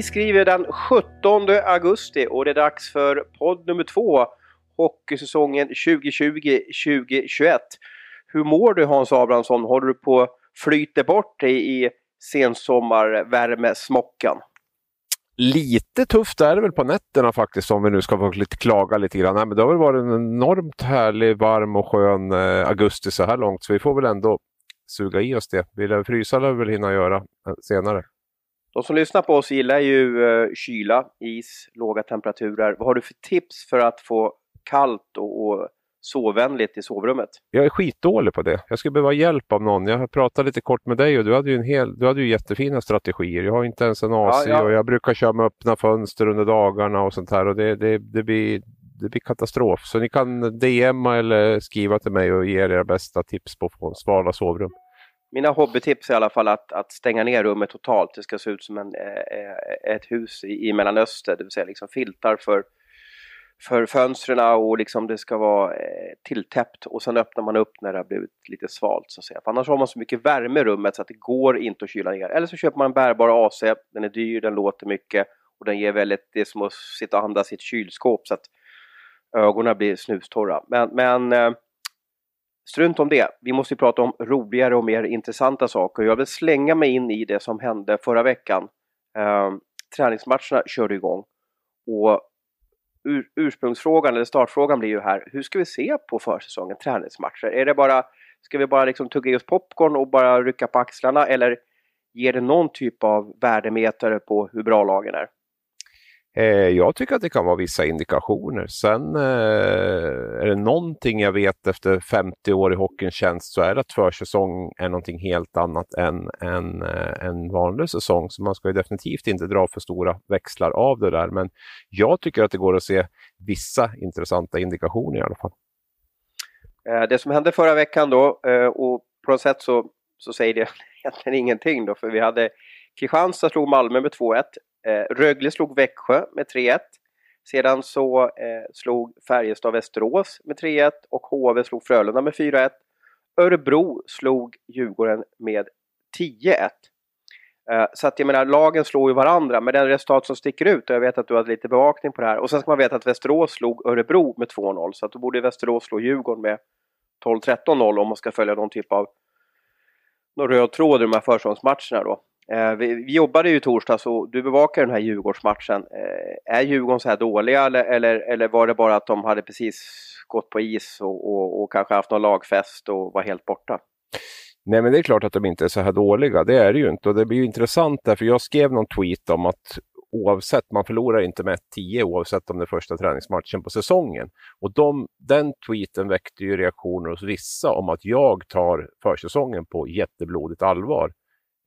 Vi skriver den 17 augusti och det är dags för podd nummer två. Hockeysäsongen 2020-2021. Hur mår du Hans Abrahamsson? Håller du på att flyta bort dig i sensommarvärmesmockan? Lite tufft är det väl på nätterna faktiskt om vi nu ska få lite klaga lite grann. Nej, men det har väl varit en enormt härlig, varm och skön eh, augusti så här långt så vi får väl ändå suga i oss det. Vill jag frysa lär vi väl hinna göra eh, senare. De som lyssnar på oss gillar ju uh, kyla, is, låga temperaturer. Vad har du för tips för att få kallt och, och sovvänligt i sovrummet? Jag är skitdålig på det. Jag skulle behöva hjälp av någon. Jag har pratat lite kort med dig och du hade ju, en hel, du hade ju jättefina strategier. Jag har inte ens en AC ja, ja. och jag brukar köra med öppna fönster under dagarna och sånt här och det, det, det, blir, det blir katastrof. Så ni kan DMa eller skriva till mig och ge era bästa tips på att få svala sovrum. Mina hobbytips är i alla fall att, att stänga ner rummet totalt. Det ska se ut som en, eh, eh ett hus i, i Mellanöstern, det vill säga liksom filtar för, för fönstren och liksom det ska vara eh, tilltäppt och sen öppnar man upp när det har blivit lite svalt så att säga. För annars har man så mycket värme i rummet så att det går inte att kyla ner. Eller så köper man en bärbar AC, den är dyr, den låter mycket och den ger väldigt, det är som att sitta och andas i ett kylskåp så att ögonen blir snustorra. Men, men eh, Strunt om det. Vi måste prata om roligare och mer intressanta saker. Jag vill slänga mig in i det som hände förra veckan. Eh, träningsmatcherna körde igång. Och ur, ursprungsfrågan, eller startfrågan blir ju här, hur ska vi se på försäsongen, träningsmatcher? Är det bara, ska vi bara liksom tugga i oss popcorn och bara rycka på axlarna eller ger det någon typ av värdemätare på hur bra lagen är? Eh, jag tycker att det kan vara vissa indikationer. Sen eh, är det någonting jag vet efter 50 år i hockeyns tjänst så är det att försäsong är någonting helt annat än en, eh, en vanlig säsong. Så man ska definitivt inte dra för stora växlar av det där. Men jag tycker att det går att se vissa intressanta indikationer i alla fall. Eh, det som hände förra veckan då eh, och på något sätt så, så säger det egentligen ingenting då för vi hade Kristianstad slog Malmö med 2-1. Eh, Rögle slog Växjö med 3-1. Sedan så eh, slog Färjestad Västerås med 3-1 och HV slog Frölunda med 4-1. Örebro slog Djurgården med 10-1. Eh, så att jag menar, lagen slår ju varandra, men den resultat som sticker ut, och jag vet att du hade lite bevakning på det här, och sen ska man veta att Västerås slog Örebro med 2-0, så att då borde Västerås slå Djurgården med 12-13-0 om man ska följa någon typ av någon röd tråd i de här försäsongsmatcherna då. Eh, vi, vi, jobbade ju i torsdags och du bevakar den här Djurgårdsmatchen. Eh, är Djurgården så här dåliga eller, eller, eller, var det bara att de hade precis gått på is och, och, och kanske haft någon lagfest och var helt borta? Nej, men det är klart att de inte är så här dåliga. Det är det ju inte. Och det blir ju intressant därför jag skrev någon tweet om att oavsett, man förlorar inte med 10 oavsett om det är första träningsmatchen på säsongen. Och de, den tweeten väckte ju reaktioner hos vissa om att jag tar försäsongen på jätteblodigt allvar.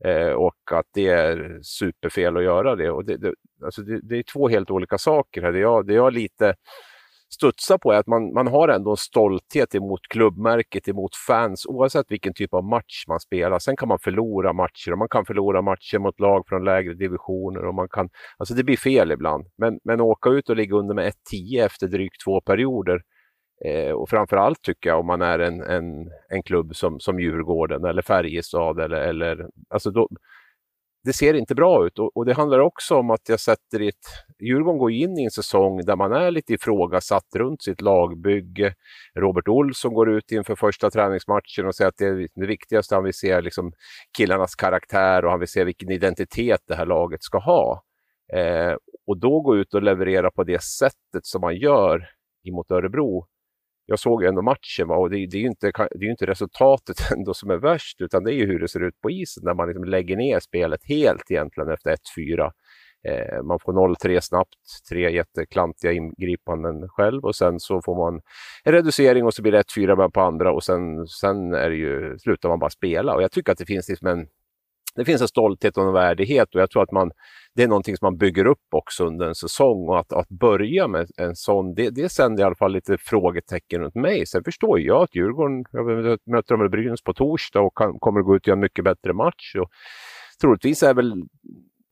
Eh, och att det är superfel att göra det. Och det, det, alltså det, det, är två helt olika saker. här. Det jag, det jag lite studsar på är att man, man har ändå en stolthet emot klubbmärket, emot fans, oavsett vilken typ av match man spelar. Sen kan man förlora matcher och man kan förlora matcher mot lag från lägre divisioner. och man kan, alltså Det blir fel ibland. Men, men åka ut och ligga under med 1-10 efter drygt två perioder, Eh, och framförallt tycker jag om man är en, en, en klubb som, som Djurgården eller Färjestad eller, eller alltså då, det ser inte bra ut och, och, det handlar också om att jag sätter i ett... Djurgården går in i en säsong där man är lite ifrågasatt runt sitt lagbygge. Robert Olsson går ut inför första träningsmatchen och säger att det, det viktigaste han vill se är liksom killarnas karaktär och han vill se vilken identitet det här laget ska ha. Eh, och då gå ut och leverera på det sättet som man gör mot Örebro jag såg ändå matchen va? och det, det, är ju inte, det är inte resultatet ändå som är värst utan det är ju hur det ser ut på isen när man liksom lägger ner spelet helt egentligen efter 1-4. Eh, man får 0-3 snabbt, tre jätteklantiga ingripanden själv och sen så får man en reducering och så blir det 1-4 på andra och sen, sen är det ju, slutar man bara spela. Och jag tycker att det finns liksom en, det finns en stolthet och en värdighet och jag tror att man, det är någonting som man bygger upp också under en säsong och att, att börja med en sån, det, det sänder i alla fall lite frågetecken runt mig. Sen förstår jag att Djurgården, jag möter dem i Brynäs på torsdag och kan, kommer att gå ut och göra en mycket bättre match. Och troligtvis är väl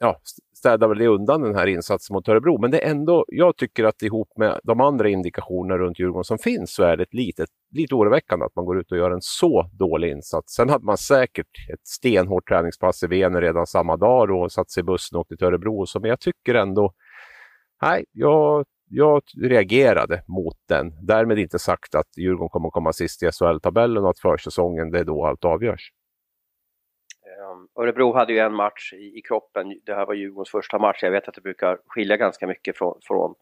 ja, städar väl det undan den här insatsen mot Örebro. Men det är ändå, jag tycker att ihop med de andra indikationerna runt Djurgården som finns så är det lite, lite oroväckande att man går ut och gör en så dålig insats. Sen hade man säkert ett stenhårt träningspass i Vener redan samma dag och satt sig i bussen och åkte till Örebro. Och så, men jag tycker ändå, nej, jag, jag reagerade mot den. Därmed inte sagt att Djurgården kommer att komma sist i SHL-tabellen och att försäsongen, det är då allt avgörs. Ehm, Örebro hade ju en match i, i, kroppen, det här var Djurgårdens första match. Jag vet att det brukar skilja ganska mycket från, från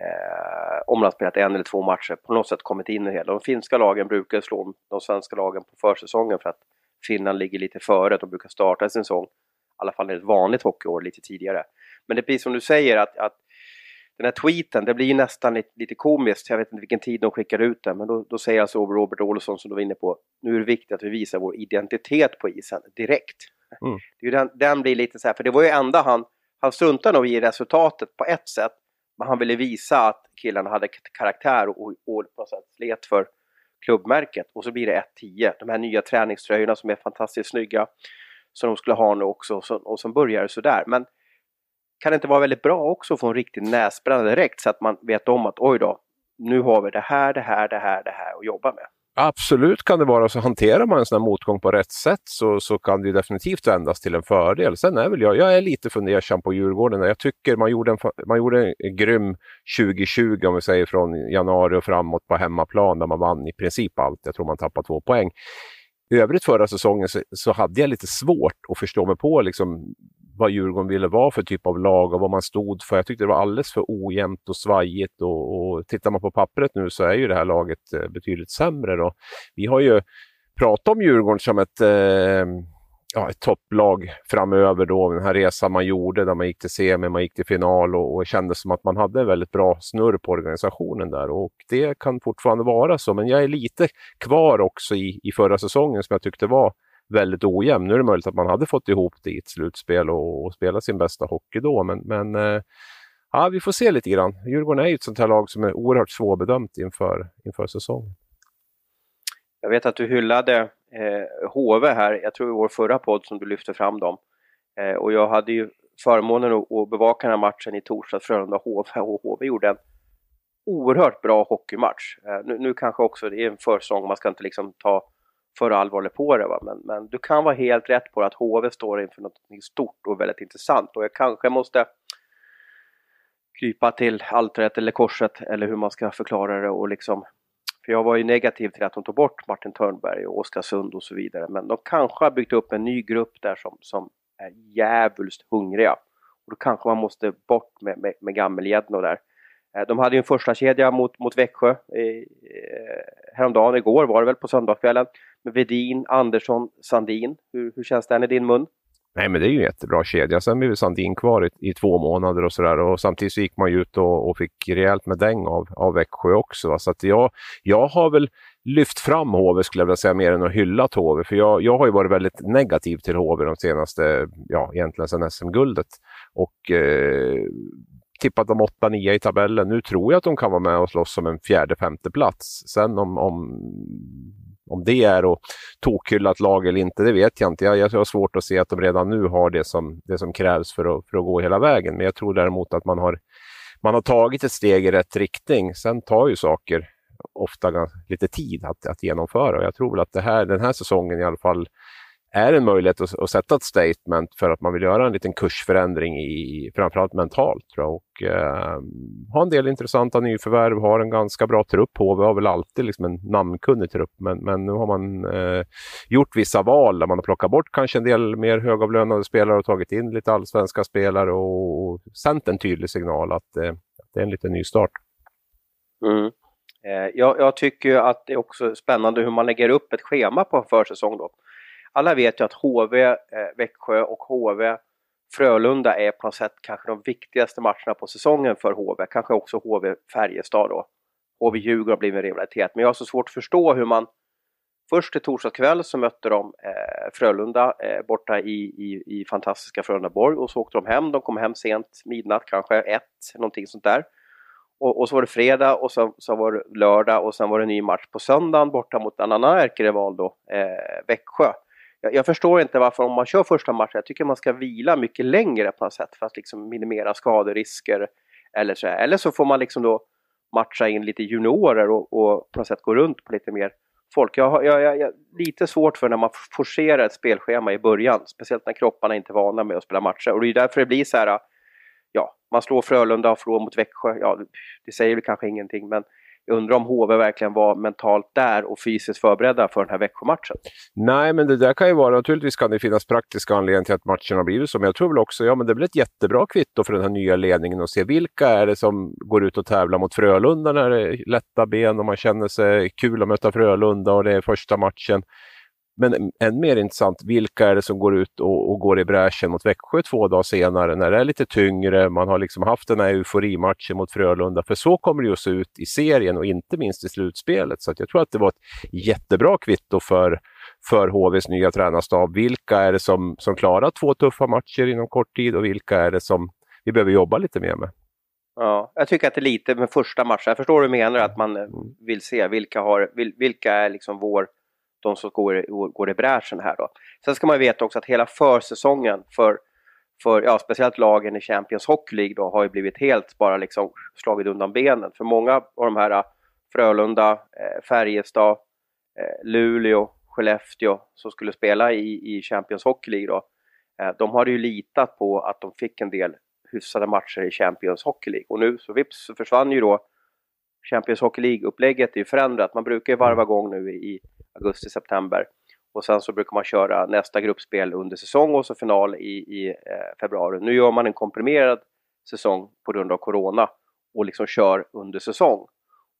eh, om man har spelat en eller två matcher, på något sätt kommit in i det hela. De finska lagen brukar slå de svenska lagen på försäsongen för att Finland ligger lite före, de brukar starta sin säsong, i alla fall i ett vanligt hockeyår, lite tidigare. Men det blir som du säger att, att den här tweeten, det blir nästan lite, lite komiskt, jag vet inte vilken tid de skickar ut den, men då, då säger alltså Robert Olsson som du var inne på, nu är det viktigt att vi visar vår identitet på isen direkt. Mm. Det är den, den blir lite så här, för det var ju enda han, han struntade nog i resultatet på ett sätt, men han ville visa att killarna hade karaktär och, och på något sätt slet för klubbmärket. Och så blir det 1-10, de här nya träningströjorna som är fantastiskt snygga, som de skulle ha nu också, och så, och så börjar sådär. Men kan det inte vara väldigt bra också att få en riktig näsbränna direkt så att man vet om att oj då, nu har vi det här, det här, det här, det här att jobba med. Absolut kan det vara så. Hanterar man en sån här motgång på rätt sätt så, så kan det definitivt vändas till en fördel. Sen är väl jag, jag är lite fundersam på Djurgården. Jag tycker man gjorde, en, man gjorde en grym 2020 om vi säger från januari och framåt på hemmaplan där man vann i princip allt. Jag tror man tappade två poäng. I övrigt förra säsongen så, så hade jag lite svårt att förstå mig på liksom, vad Djurgården ville vara för typ av lag och vad man stod för. Jag tyckte det var alldeles för ojämnt och svajigt och, och tittar man på pappret nu så är ju det här laget eh, betydligt sämre. Då. Vi har ju pratat om Djurgården som ett, eh, ja, ett topplag framöver då, den här resan man gjorde där man gick till semi, man gick till final och, och kände som att man hade väldigt bra snurr på organisationen där och det kan fortfarande vara så. Men jag är lite kvar också i, i förra säsongen som jag tyckte var väldigt ojämn. Nu är det möjligt att man hade fått ihop det i ett slutspel och, och spela sin bästa hockey då, men, men eh, ja, vi får se lite grann. Djurgården är ju ett sånt här lag som är oerhört svårbedömt inför, inför säsongen. Jag vet att du hyllade eh, HV här, jag tror i vår förra podd som du lyfte fram dem. Eh, och jag hade ju förmånen att, att bevaka den här matchen i torsdags, Frölunda-HV, och HV gjorde en oerhört bra hockeymatch. Eh, nu, nu kanske också det är en försäsong, man ska inte liksom ta för allvarligt på det. Va? Men, men du kan vara helt rätt på att HV står inför något stort och väldigt intressant. Och jag kanske måste krypa till altaret eller korset eller hur man ska förklara det. Och liksom, för jag var ju negativ till att de tog bort Martin Törnberg och Oskarsund och så vidare. Men de kanske har byggt upp en ny grupp där som, som är djävulskt hungriga. Och då kanske man måste bort med, med, med gammelgäddor där. Eh, de hade ju en första kedja mot, mot Växjö i, eh, häromdagen, igår var det väl på söndagskvällen Vedin, Andersson, Sandin. Hur, hur känns den i din mun? Nej, men det är ju en jättebra kedja. Sen blev Sandin kvar i, i två månader och sådär. Och samtidigt så gick man ju ut och, och fick rejält med däng av, av Växjö också. Va? Så att jag, jag har väl lyft fram HV skulle jag vilja säga mer än att hylla HV. För jag, jag har ju varit väldigt negativ till HV de senaste, ja egentligen sedan SM-guldet. Och eh, tippat dem 8-9 i tabellen. Nu tror jag att de kan vara med och slåss om en fjärde, femte plats. Sen om, om om det är att tokhylla ett lag eller inte, det vet jag inte. Jag, jag har svårt att se att de redan nu har det som, det som krävs för att, för att gå hela vägen. Men jag tror däremot att man har, man har tagit ett steg i rätt riktning. Sen tar ju saker ofta lite tid att, att genomföra. Jag tror väl att det här, den här säsongen i alla fall är en möjlighet att, att, sätta ett statement för att man vill göra en liten kursförändring i, framförallt mentalt. Tror jag. Och, eh, ha en del intressanta nyförvärv, har en ganska bra trupp. HV har väl alltid liksom en namnkunnig trupp, men, men nu har man eh, gjort vissa val där man har plockat bort kanske en del mer högavlönade spelare och tagit in lite allsvenska spelare och, och sänt en tydlig signal att, eh, att det är en liten ny start. Mm. Eh, jag, jag, tycker att det är också spännande hur man lägger upp ett schema på försäsong. Då alla vet ju att HV, eh, Växjö och HV Frölunda är på något sätt kanske de viktigaste matcherna på säsongen för HV. Kanske också HV Färjestad då. HV Djurgården har blivit en rivalitet. Men jag har så svårt att förstå hur man Först i torsdags kväll så mötte de eh, Frölunda eh, borta i, i, i fantastiska Frölundaborg och så åkte de hem. De kom hem sent, midnatt kanske, ett, någonting sånt där. Och, och så var det fredag och så, så var det lördag och sen var det en ny match på söndagen borta mot en annan ärkerival då, eh, Växjö jag, jag, förstår inte varför om man kör första matchen, jag tycker man ska vila mycket längre på något sätt för att liksom minimera skaderisker. Eller så, eller så får man liksom då matcha in lite juniorer och, och på något sätt gå runt på lite mer folk. Jag har lite svårt för när man forcerar ett spelschema i början, speciellt när kropparna inte är vana med att spela matcher. Och det är därför det blir så här, ja, man slår Frölunda och förlorar mot Växjö. Ja, det säger väl kanske ingenting, men jag undrar om HV verkligen var mentalt där och fysiskt förberedda för den här Växjö-matchen. Nej, men det där kan ju vara, naturligtvis kan det finnas praktiska anledningar till att matchen har blivit så, men jag tror väl också, ja men det är väl ett jättebra kvitto för den här nya ledningen att se vilka är det som går ut och tävlar mot Frölunda när det är lätta ben och man känner sig kul att möta Frölunda och det är första matchen. Men än mer intressant, vilka är det som går ut och, och, går i bräschen mot Växjö två dagar senare när det är lite tyngre, man har liksom haft den här euforimatchen mot Frölunda, för så kommer det ju att se ut i serien och inte minst i slutspelet. Så jag tror att det var ett jättebra kvitto för, för HVs nya tränarstab. Vilka är det som, som klarar två tuffa matcher inom kort tid och vilka är det som vi behöver jobba lite mer med? Ja, jag tycker att det är lite med första matchen. Jag förstår hur du menar att man mm. vill se vilka, har, vilka är liksom vår de som går, går i bräschen här då. Sen ska man veta också att hela försäsongen för, för ja, speciellt lagen i Champions Hockey League då har ju blivit helt bara liksom slagit undan benen. För många av de här Frölunda, eh, Färjestad, eh, Luleå, Skellefteå som skulle spela i, i Champions Hockey League då, eh, de hade ju litat på att de fick en del hyfsade matcher i Champions Hockey League. Och nu så vips så försvann ju då Champions Hockey League-upplägget är ju förändrat. Man brukar ju varva igång nu i augusti-september. Och sen så brukar man köra nästa gruppspel under säsong och så final i, i eh, februari. Nu gör man en komprimerad säsong på grund av Corona och liksom kör under säsong.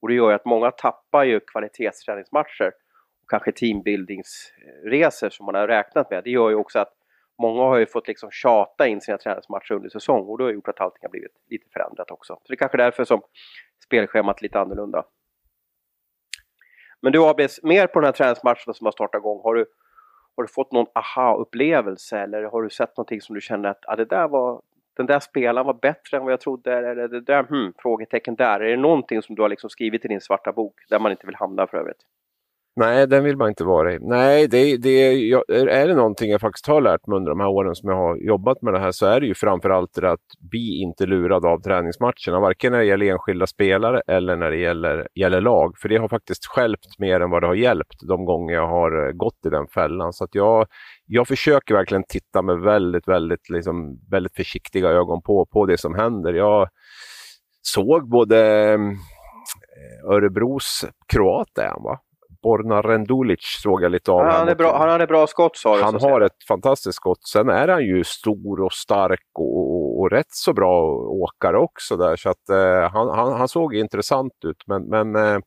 Och det gör ju att många tappar ju kvalitetsträningsmatcher och kanske teambuildingsresor som man har räknat med. Det gör ju också att många har ju fått liksom tjata in sina träningsmatcher under säsong och det har gjort att allting har blivit lite förändrat också. Så det är kanske därför som spelschemat är lite annorlunda. Men du ABS, mer på den här träningsmatchen som har startat igång, har du, har du fått någon aha-upplevelse eller har du sett någonting som du känner att ah, det där var, den där spelaren var bättre än vad jag trodde? Eller det där, hmm, frågetecken där. Är det någonting som du har liksom skrivit i din svarta bok där man inte vill hamna för övrigt? Nej, den vill man inte vara i. Nej, det, det, jag, är det någonting jag faktiskt har lärt mig under de här åren som jag har jobbat med det här så är det ju framförallt det att bli inte lurad av träningsmatcherna, varken när det gäller enskilda spelare eller när det gäller, gäller lag. För det har faktiskt skälpt mer än vad det har hjälpt de gånger jag har eh, gått i den fällan. Så att jag, jag försöker verkligen titta med väldigt, väldigt, liksom, väldigt försiktiga ögon på, på det som händer. Jag såg både eh, Örebros kroat är han va? Borna Rendulic såg jag lite av. Ja, han, är bra, han hade bra skott sa du. Han har ett fantastiskt skott. Sen är han ju stor och stark och, och, och rätt så bra åkare också där. Så att, eh, han, han, han, såg intressant ut. Men, men eh,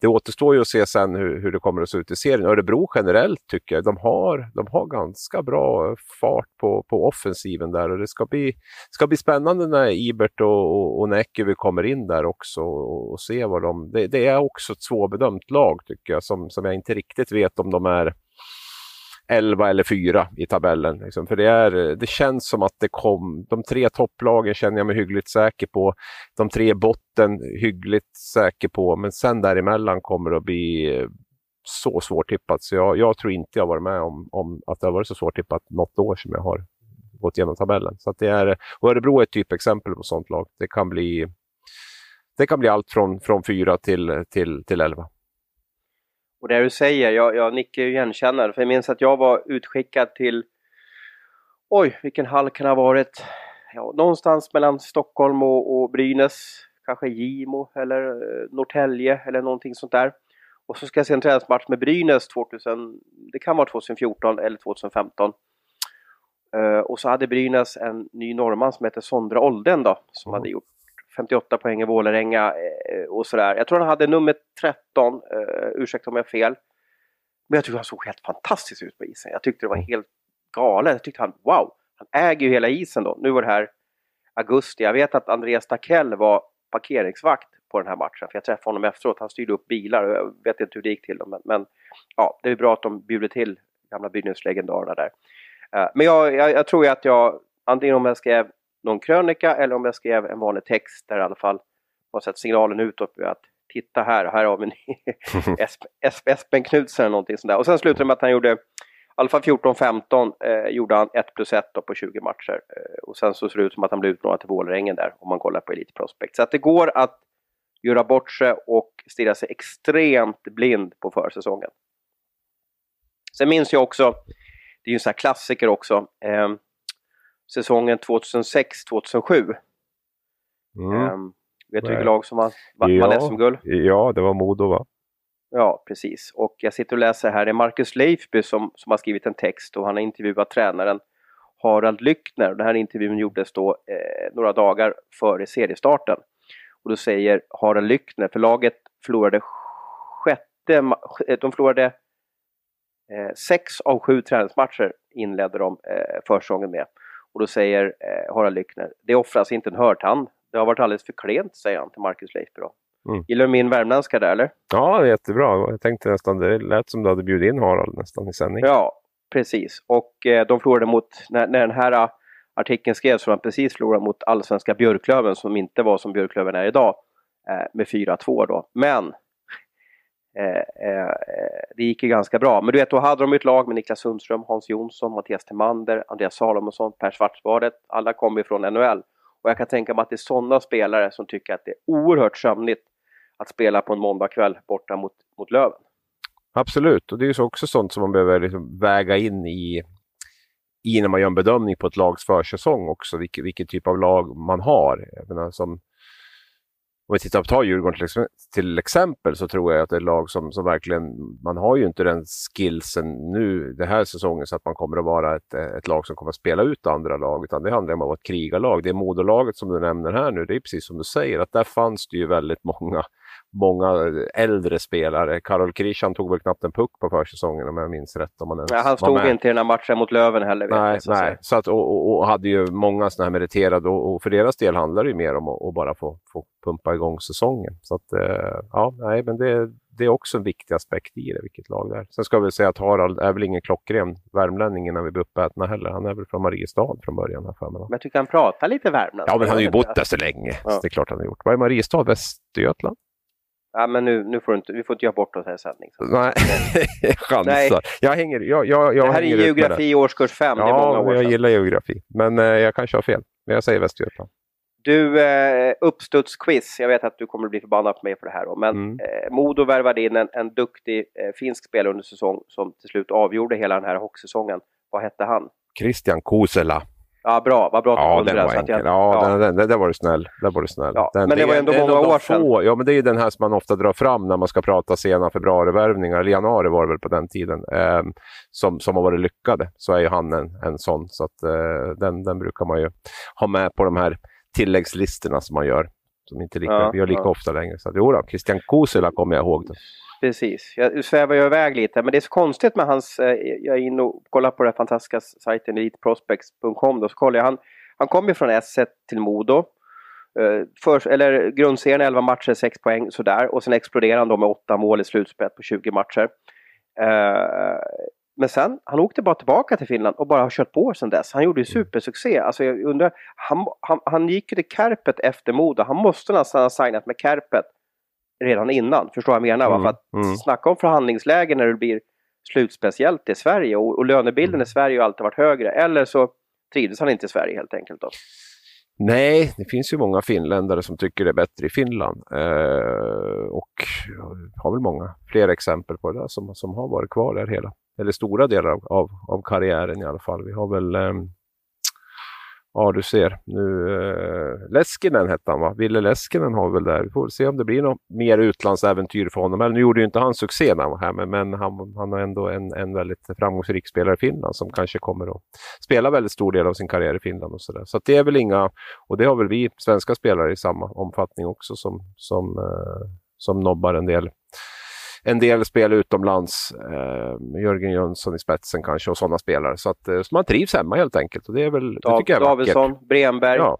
det återstår ju att se sen hur, hur det kommer att se ut i serien. Örebro generellt tycker jag, de har, de har ganska bra fart på, på offensiven där och det ska bli, ska bli spännande när Ibert och, och, och Näkyvi kommer in där också och, och se vad de... Det, det, är också ett svårbedömt lag tycker jag som, som jag inte riktigt vet om de är 11 eller 4 i tabellen. Liksom. För det, är, det känns som att det kom, de tre topplagen känner jag mig hyggligt säker på. De tre botten hyggligt säker på, men sen däremellan kommer det att bli så svårtippat. Så jag, jag tror inte jag varit med om, om att det har varit så svårtippat något år som jag har gått igenom tabellen. Så att det är, och Örebro är ett typexempel på sånt lag. Det kan bli, det kan bli allt från, från 4 till, till, till 11. Och det du säger, jag, jag nickar ju igenkännande. För jag minns att jag var utskickad till, oj vilken hall kan det ha varit? Ja, någonstans mellan Stockholm och, och Brynäs. Kanske Gimo eller eh, Norrtälje eller någonting sånt där. Och så ska jag se en träningsmatch med Brynäs 2000, det kan vara 2014 eller 2015. Uh, eh, och så hade Brynäs en ny norrman som heter Sondra Olden då, som mm. hade gjort 58 poäng i Vålerenga eh, och sådär. Jag tror han hade nummer 13, eh, ursäkta om jag har fel. Men jag tyckte han såg helt fantastisk ut på isen. Jag tyckte det var helt galet. Jag tyckte han, wow, han äger ju hela isen då. Nu var det här augusti. Jag vet att Andreas Dackell var parkeringsvakt på den här matchen. För jag träffade honom efteråt. Han styrde upp bilar och jag vet inte hur det gick till. Men, men ja, det är bra att de bjuder till gamla Brynäs-legendarerna där. Eh, men jag, jag, jag, tror ju att jag, antingen om jag skrev någon krönika eller om jag skrev en vanlig text där i alla fall på sätt signalen utåt att titta här, här har vi Espen Knutsen eller någonting sånt där. Och sen slutade det med att han gjorde i alla fall 14-15 eh, gjorde han 1 plus 1 på 20 matcher. Eh, och sen så ser det ut som att han blev utlånad till Vålerengen där om man kollar på Elite Prospect. Så att det går att göra bort sig och stirra sig extremt blind på försäsongen. Sen minns jag också, det är ju en sån här klassiker också, eh, säsongen 2006-2007. Mm. Eh, vet du vilket lag som vann, vann ja, SM-guld? Ja, det var Modo va? Ja, precis. Och jag sitter och läser här, det är Marcus Leifby som, som har skrivit en text och han har intervjuat tränaren Harald Lyckner. Den här intervjun gjordes då eh, några dagar före seriestarten. Och då säger Harald Lyckner, för laget förlorade sjätte, eh, de förlorade eh, sex av sju träningsmatcher inledde de eh, försäsongen med. Och då säger eh, Harald Lyckner, det offras inte en hörtand. Det har varit alldeles för klent, säger han till Marcus Leifby. Mm. Gillar du min värmländska där eller? Ja, jättebra. Jag tänkte nästan, det lät som du hade bjudit in Harald nästan i sändning. Ja, precis. Och eh, de förlorade mot, när, när den här uh, artikeln skrevs så de precis förlorat mot allsvenska Björklöven som inte var som Björklöven är idag. Eh, med 4-2 då. Men Eh, eh, eh, det gick ju ganska bra. Men du vet, då hade de ett lag med Niklas Sundström, Hans Jonsson, Mattias Temander, Andreas Salomonsson, Per Svartsbadet. Alla kom ifrån NHL. Och jag kan tänka mig att det är sådana spelare som tycker att det är oerhört sömnigt att spela på en måndagkväll borta mot, mot Löven. Absolut, och det är ju också sånt som man behöver liksom väga in i, i när man gör en bedömning på ett lags försäsong också, vilken, vilken typ av lag man har. Jag menar, som, om vi tittar på ta Djurgården till, till, exempel så tror jag att det är lag som, som verkligen, man har ju inte den skillsen nu den här säsongen så att man kommer att vara ett, ett lag som kommer att spela ut andra lag utan det handlar om att vara ett krigarlag. Det moderlaget som du nämner här nu, det är precis som du säger att där fanns det ju väldigt många många äldre spelare. Karol Krishan tog väl knappt en puck på försäsongen om jag minns rätt. Om man ja, han stod inte i den här matchen mot Löven heller. Nej, jag, nej. Så att, och, och, och, hade ju många sådana här meriterade och, och, för deras del handlar det ju mer om att, bara få, få pumpa igång säsongen. Så att, eh, ja, nej, men det, det är också en viktig aspekt i det, vilket lag det är. Sen ska vi säga att Harald är väl ingen klockren värmlänning innan vi blir uppätna heller. Han är väl från Mariestad från början. Här för mig. Men jag tycker han pratar lite värmländska. Ja, men han har ju bott där så länge. Ja. Så det är klart han har gjort. Vad är Mariestad? Västergötland? Ja, men nu, nu får du inte, vi får inte göra bort oss här i sändning. Nej, chansar. Nej. Jag hänger, jag, jag, jag det här är geografi i årskurs 5, ja, det är många år jag sedan. gillar geografi. Men eh, jag kanske har fel. Men jag säger Västergötland. Du, eh, uppstudsquiz. Jag vet att du kommer bli förbannad på mig för det här. Då, men mm. eh, Modo värvade in en, en duktig eh, finsk spelare under säsong som till slut avgjorde hela den här hockeysäsongen. Vad hette han? Christian Kosela. Ja, bra. Vad bra att ja, du den. Jag, ja, ja. Den, den, där var du snäll. Där var du snäll. Ja, den, men det, det var ändå det, många år sedan. Få, ja, men det är den här som man ofta drar fram när man ska prata sena februarivärvningar, eller januari var det väl på den tiden, eh, som, som har varit lyckade. Så är ju han en, en sån. Så att, eh, den, den brukar man ju ha med på de här tilläggslistorna som man gör. Som inte lika, ja, vi gör lika ja. ofta längre. Så jo då, Christian Kosela kommer jag ihåg. Det. Precis, jag svävar ju iväg lite men det är så konstigt med hans, eh, jag är inne och kollar på den fantastiska sajten eliteprospects.com då så kollar jag, han, han kom ju från S1 till Modo. Uh, för, eller grundserien 11 matcher, 6 poäng sådär. Och sen exploderade han då med 8 mål i slutspelet på 20 matcher. Uh, men sen, han åkte bara tillbaka till Finland och bara har kört på sen dess. Han gjorde ju mm. supersuccé. Alltså jag undrar, han, han, han gick ju till Kärpet efter Modo. Han måste nästan ha signat med Kärpet redan innan. Förstår vad jag menar? Mm, För att mm. snacka om förhandlingsläge när det blir slutspeciellt i Sverige och, och lönebilden mm. i Sverige har alltid varit högre. Eller så trivdes han inte i Sverige helt enkelt. Då. Nej, det finns ju många finländare som tycker det är bättre i Finland. Eh, och har väl många fler exempel på det som, som har varit kvar där hela, eller stora delar av, av, av karriären i alla fall. Vi har väl eh, Ja, du ser. Nu, eh, Leskinen hette han va? Ville Leskinen har vi väl där. Vi får se om det blir något mer utlandsäventyr för honom. Eller, nu gjorde ju inte han succé när han var här, men, men han, han är ändå en, en väldigt framgångsrik spelare i Finland som kanske kommer att spela väldigt stor del av sin karriär i Finland. och Så, där. så det är väl inga, och det har väl vi svenska spelare i samma omfattning också som, som, eh, som nobbar en del en del spel utomlands. Eh, Jörgen Jönsson i spetsen kanske och sådana spelare. Så att eh, så man trivs hemma helt enkelt. Och det är väl, det tycker jag är Davidsson, Bremberg, ja.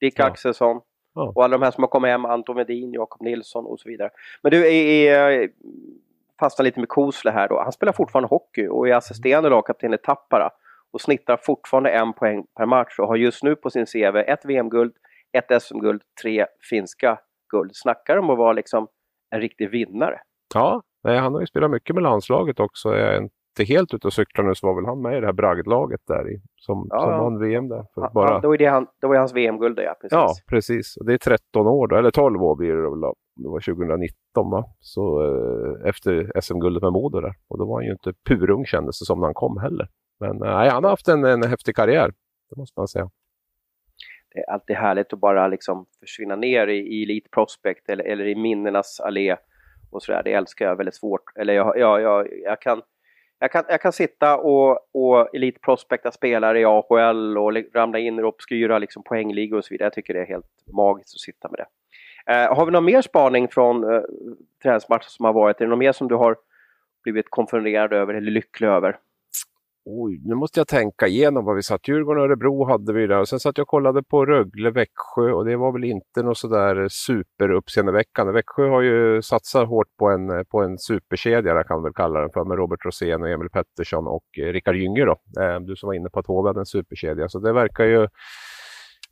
Dick ja. Axelsson. Ja. Och alla de här som har kommit hem, Anton Medin, Jakob Nilsson och så vidare. Men du, är, fastnar lite med Kosle här då. Han spelar fortfarande hockey och är assisterande lagkapten i Tappara och snittar fortfarande en poäng per match och har just nu på sin CV ett VM-guld, ett SM-guld, tre finska guld. Snackar om att vara liksom en riktig vinnare. Ja, han har ju spelat mycket med landslaget också. Jag inte helt ute och cyklar nu så var väl han med i det här bragdlaget där i, som, ja, som vann VM där. För bara... ja, då, är det han, då var hans VM-guld ja, precis. Ja, precis. Det är 13 år då, eller 12 år blir det väl då. Det var 2019 va? Så eh, efter SM-guldet med Modo där. Och då var han ju inte purung kändes det som när han kom heller. Men eh, nej, han har haft en, en häftig karriär, det måste man säga. Det är alltid härligt att bara liksom försvinna ner i, i Elite Prospect eller, eller i minnenas allé och sådär. Det älskar jag väldigt svårt. Eller jag, jag, jag, jag, kan, jag, kan, jag kan sitta och, och elitprospekta spelare i AHL och ramla in i obskyra liksom poängligor och så vidare. Jag tycker det är helt magiskt att sitta med det. Eh, har vi någon mer spaning från eh, träningsmatchen som har varit? Är det något mer som du har blivit konfunderad över eller lycklig över? Oj, nu måste jag tänka igenom vad vi satt. Djurgården och Örebro hade vi där och sen satt jag och kollade på Rögle, Växjö och det var väl inte något sådär superuppseendeväckande. Växjö har ju satsat hårt på en, på en superkedja, jag kan väl kalla den för, med Robert Rosén och Emil Pettersson och eh, Rickard Gynge då. Eh, du som var inne på att HV hade en superkedja, så det verkar ju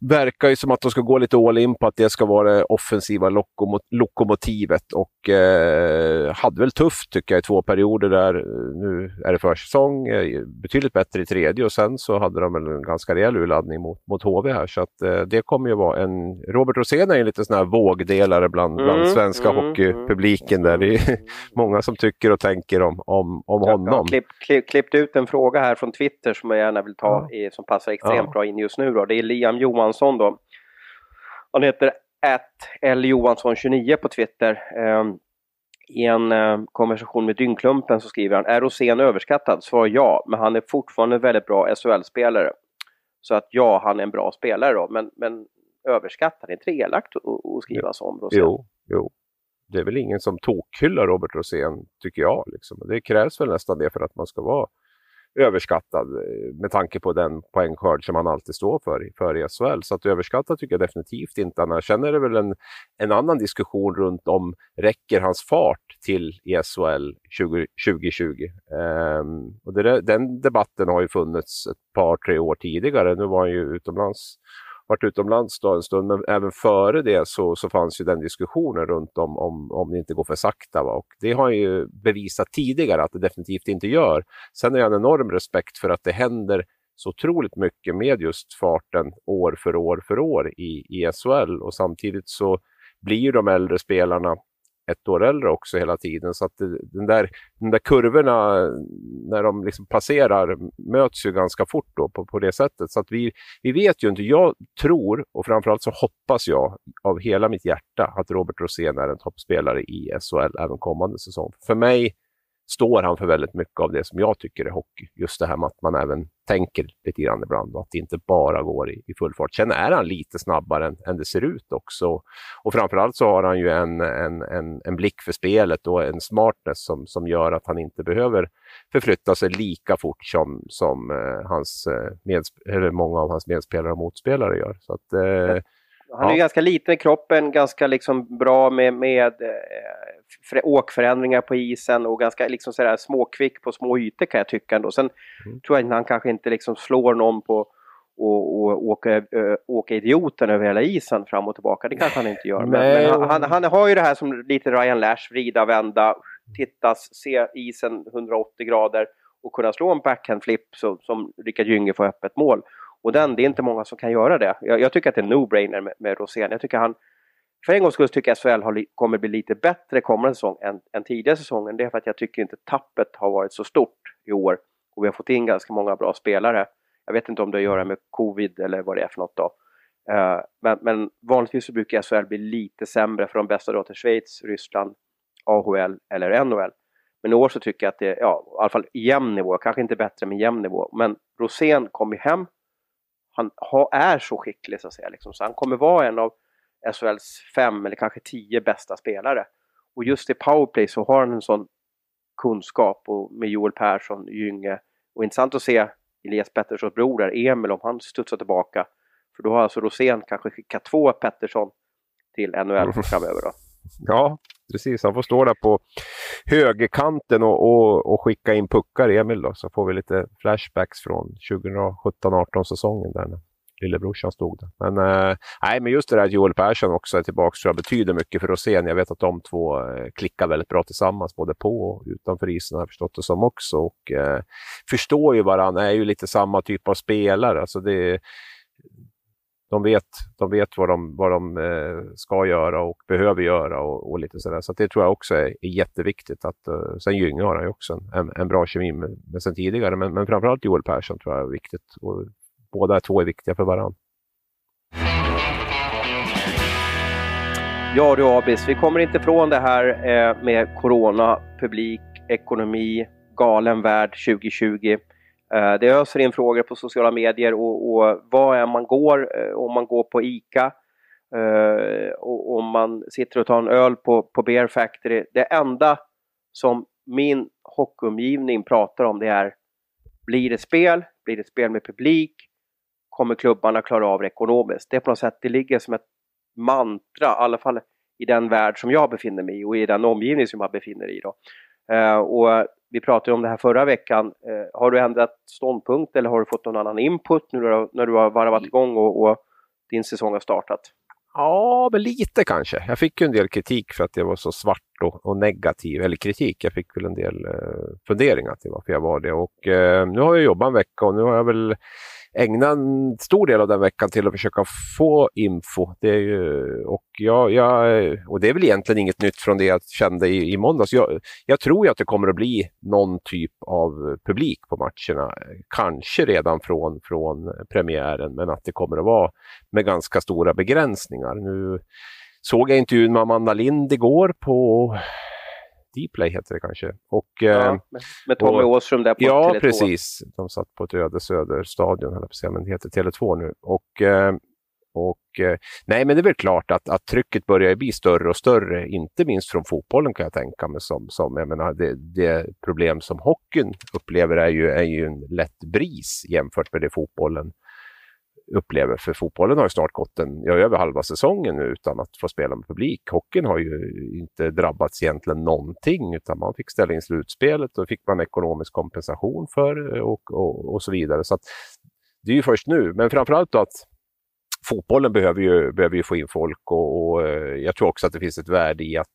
verkar ju som att de ska gå lite all in på att det ska vara det offensiva lokomot lokomotivet och eh, hade väl tufft tycker jag i två perioder där. Nu är det försäsong, eh, betydligt bättre i tredje och sen så hade de väl en ganska rejäl urladdning mot, mot HV här så att eh, det kommer ju vara en... Robert Rosén är ju lite sån här vågdelare bland, bland mm, svenska mm, hockeypubliken där. Det är många som tycker och tänker om, om, om honom. Jag har klipp, klipp, klippt ut en fråga här från Twitter som jag gärna vill ta ja. i, som passar extremt ja. bra in just nu då. Det är Liam Johansson Johansson då. Han heter Johansson29 på Twitter. Ehm, I en eh, konversation med Dyngklumpen så skriver han, är Rosén överskattad? Svar ja, men han är fortfarande en väldigt bra SHL-spelare. Så att ja, han är en bra spelare då, men, men överskattad, är inte det elakt att skriva så om Rosén? Jo, jo. Det är väl ingen som tokhyllar Robert Rosén, tycker jag. Liksom. Det krävs väl nästan det för att man ska vara överskattad eh, med tanke på den poängskörd som han alltid står för, för i SHL. Så att överskattad tycker jag definitivt inte. Annars känner det väl en, en annan diskussion runt om räcker hans fart till i SHL 20, 2020? Ehm, och det, den debatten har ju funnits ett par, tre år tidigare. Nu var han ju utomlands varit utomlands då en stund, men även före det så, så fanns ju den diskussionen runt om, om, om det inte går för sakta. Va? Och det har ju bevisat tidigare att det definitivt inte gör. Sen har jag en enorm respekt för att det händer så otroligt mycket med just farten år för år för år i, i SHL och samtidigt så blir ju de äldre spelarna ett år äldre också hela tiden. Så att den där, de där kurvorna när de liksom passerar möts ju ganska fort då på, på det sättet. Så att vi, vi vet ju inte. Jag tror och framförallt så hoppas jag av hela mitt hjärta att Robert Rosén är en toppspelare i SHL även kommande säsong. För mig står han för väldigt mycket av det som jag tycker är hockey. Just det här med att man även tänker lite grann ibland och att det inte bara går i, i full fart. Sen är han lite snabbare än, än det ser ut också. Och framförallt så har han ju en, en, en, en blick för spelet och en smartness som, som gör att han inte behöver förflytta sig lika fort som, som eh, hans, eh, eller många av hans medspelare och motspelare gör. Så att, eh, han är ja. ganska liten i kroppen, ganska liksom bra med, med eh, åkförändringar på isen och ganska liksom sådär småkvick på små ytor kan jag tycka ändå. Sen mm. tror jag att han kanske inte liksom slår någon på och, och åka, ö, åka idioten över hela isen fram och tillbaka. Det kanske han inte gör. Men, men han, han, han, har ju det här som lite Ryan Lash, vrida, vända, tittas, se isen 180 grader och kunna slå en backhandflip så, som Rickard Gynge får öppet mål. Och den, det är inte många som kan göra det. Jag, jag tycker att det är no-brainer med, med Rosén. Jag tycker han, för en gångs skull tycker jag SHL har, kommer bli lite bättre kommande säsong än, än tidigare säsongen. Det är för att jag tycker inte tappet har varit så stort i år. Och vi har fått in ganska många bra spelare. Jag vet inte om det har att göra med covid eller vad det är för något då. Uh, men, men, vanligtvis så brukar SHL bli lite sämre för de bästa då till Schweiz, Ryssland, AHL eller NHL. Men i år så tycker jag att det är, ja, i alla fall jämn nivå, kanske inte bättre men jämn nivå. Men Rosén kom ju hem han ha, är så skicklig så att säga. Liksom. Så han kommer vara en av SHLs fem eller kanske tio bästa spelare. Och just i powerplay så har han en sån kunskap och med Joel Persson, Gynge. Och intressant att se Elias Petterssons bror där, Emil, om han studsar tillbaka. För då har alltså Rosén kanske skickat två Pettersson till NHL framöver. Då. Ja, precis. Han får stå där på högerkanten och, och, och skicka in puckar, Emil. Då, så får vi lite flashbacks från 2017-18 säsongen. Där, lillebrorsan stod där. Men, eh, nej, men just det där att Joel Persson också är tillbaka tror jag betyder mycket för Rosén. Jag vet att de två eh, klickar väldigt bra tillsammans, både på och utanför isen har jag förstått det som också. Och eh, förstår ju varandra, är ju lite samma typ av spelare. Alltså det, de vet, de vet vad de, vad de eh, ska göra och behöver göra och, och lite sådär. Så det tror jag också är, är jätteviktigt. Att, uh, sen Gynge har han ju också en, en bra kemi med, med sen tidigare, men, men framförallt Joel Persson tror jag är viktigt. Och båda två är viktiga för varandra. Ja du Abis, vi kommer inte ifrån det här eh, med corona, publik, ekonomi, galen värld 2020. Eh, det öser in frågor på sociala medier och, och var är man går, eh, om man går på ICA eh, och om man sitter och tar en öl på, på Bear Factory. Det enda som min hockeyomgivning pratar om det är blir det spel? Blir det spel med publik? Kommer klubbarna klara av det ekonomiskt? Det är på något sätt, det ligger som ett mantra, i alla fall i den värld som jag befinner mig i och i den omgivning som jag befinner mig i. Då. Eh, och vi pratade om det här förra veckan. Eh, har du ändrat ståndpunkt eller har du fått någon annan input nu när du har varvat igång och, och din säsong har startat? Ja, men lite kanske. Jag fick ju en del kritik för att jag var så svart och, och negativ. Eller kritik, jag fick väl en del eh, funderingar till varför jag var det. Och eh, nu har jag jobbat en vecka och nu har jag väl ägna en stor del av den veckan till att försöka få info. Det är ju, och, jag, jag, och det är väl egentligen inget nytt från det jag kände i, i måndags. Jag, jag tror ju att det kommer att bli någon typ av publik på matcherna. Kanske redan från, från premiären, men att det kommer att vara med ganska stora begränsningar. Nu såg jag intervjun med Amanda Lind igår på Dplay heter det kanske. Och, ja, eh, med, med Tommy och, Åström där på Ja, Tele2. precis. De satt på ett öde Söderstadion, höll jag men det heter Tele2 nu. Och, eh, och, eh, nej, men det är väl klart att, att trycket börjar bli större och större, inte minst från fotbollen kan jag tänka mig. Som, som, jag menar, det, det problem som hockeyn upplever är ju, är ju en lätt bris jämfört med det fotbollen upplever. För fotbollen har ju snart gått en, ja, över halva säsongen nu utan att få spela med publik. Hockeyn har ju inte drabbats egentligen någonting utan man fick ställa in slutspelet och fick man ekonomisk kompensation för eh, och, och, och så vidare. Så det är ju först nu, men framförallt då att fotbollen behöver ju, behöver ju få in folk och, och eh, jag tror också att det finns ett värde i att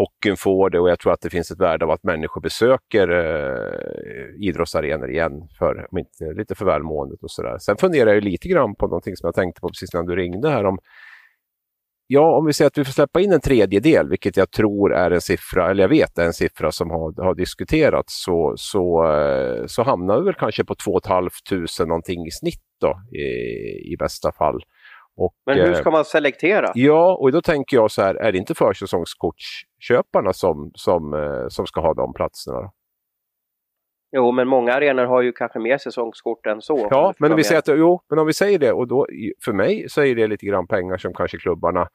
hockeyn får det och jag tror att det finns ett värde av att människor besöker eh, idrottsarenor igen, för, om inte lite för välmåendet och sådär. Sen funderar jag lite grann på någonting som jag tänkte på precis när du ringde här om Ja, om vi säger att vi får släppa in en tredjedel, vilket jag tror är en siffra, eller jag vet är en siffra som har, har diskuterats, så, så, eh, så hamnar vi väl kanske på 2 500 någonting i snitt då, i, i bästa fall. Och, Men hur ska man selektera? Ja, och då tänker jag så här, är det inte försäsongskortsköparna som, som, eh, som ska ha de platserna? Jo, men många arenor har ju kanske mer säsongskort än så. Ja, men om, vi säger att, jo, men om vi säger det, och då, för mig så är det lite grann pengar som kanske klubbarna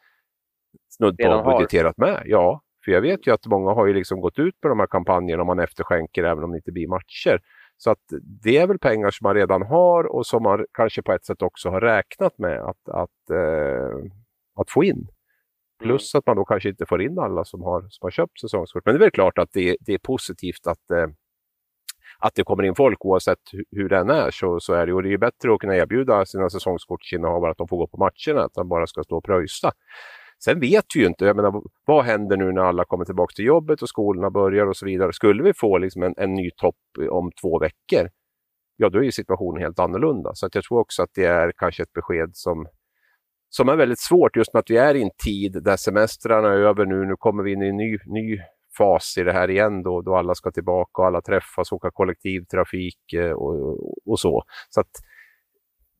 snudd på budgeterat med. Ja, för jag vet ju att många har ju liksom gått ut med de här kampanjerna om man efterskänker även om det inte blir matcher. Så att det är väl pengar som man redan har och som man kanske på ett sätt också har räknat med att, att, eh, att få in. Plus mm. att man då kanske inte får in alla som har, som har köpt säsongskort. Men det är väl klart att det, det är positivt att, eh, att det kommer in folk oavsett hur den är. Så, så är det. Och det är bättre att kunna erbjuda sina säsongskortsinnehavare att de får gå på matcherna, att de bara ska stå och pröjsa. Sen vet vi ju inte, jag menar, vad händer nu när alla kommer tillbaka till jobbet och skolorna börjar och så vidare. Skulle vi få liksom en, en ny topp om två veckor, ja då är situationen helt annorlunda. Så att jag tror också att det är kanske ett besked som, som är väldigt svårt just med att vi är i en tid där semestrarna är över nu. Nu kommer vi in i en ny, ny fas i det här igen då, då alla ska tillbaka och alla träffas, åka kollektivtrafik eh, och, och, och så. Så att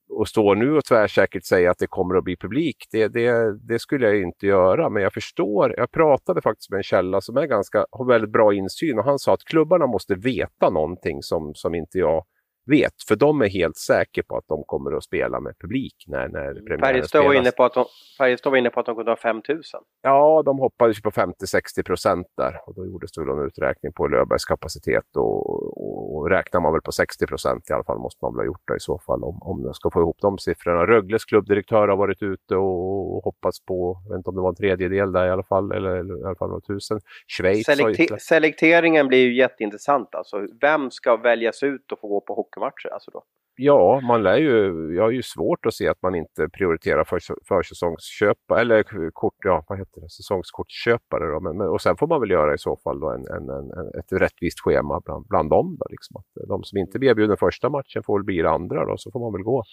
och stå nu och tvärsäkert säga att det kommer att bli publik, det, det, det, skulle jag inte göra. Men jag förstår, jag pratade faktiskt med en källa som är ganska, har väldigt bra insyn och han sa att klubbarna måste veta någonting som, som inte jag vet. För de är helt säkra på att de kommer att spela med publik när, när premiären Färjestad spelas. Var inne på att de, Färjestad var inne på att de kunde ha 5000. Ja, de hoppades på 50-60 procent där. Och då gjordes det väl en uträkning på Löfbergs kapacitet. Och, och, och, räknar man väl på 60 procent i alla fall måste man väl ha gjort det i så fall om, om de ska få ihop de siffrorna. Rögles klubbdirektör har varit ute och, och hoppats på, jag vet inte om det var en tredjedel där i alla fall, eller, eller i alla fall några tusen. Schweiz Selekte Selekteringen blir ju jätteintressant alltså. Vem ska väljas ut och få gå på hockey hockeymatcher. Alltså då. Ja, man lär ju, jag har ju svårt att se att man inte prioriterar för, försäsongsköpare, eller kort, ja, vad heter det, säsongskortsköpare. Då. Men, men, och sen får man väl göra i så fall då en, en, en ett rättvist schema bland, bland dem. Då, liksom. att de som inte blir erbjudna första matchen får väl bli det andra, då, så får man väl gå.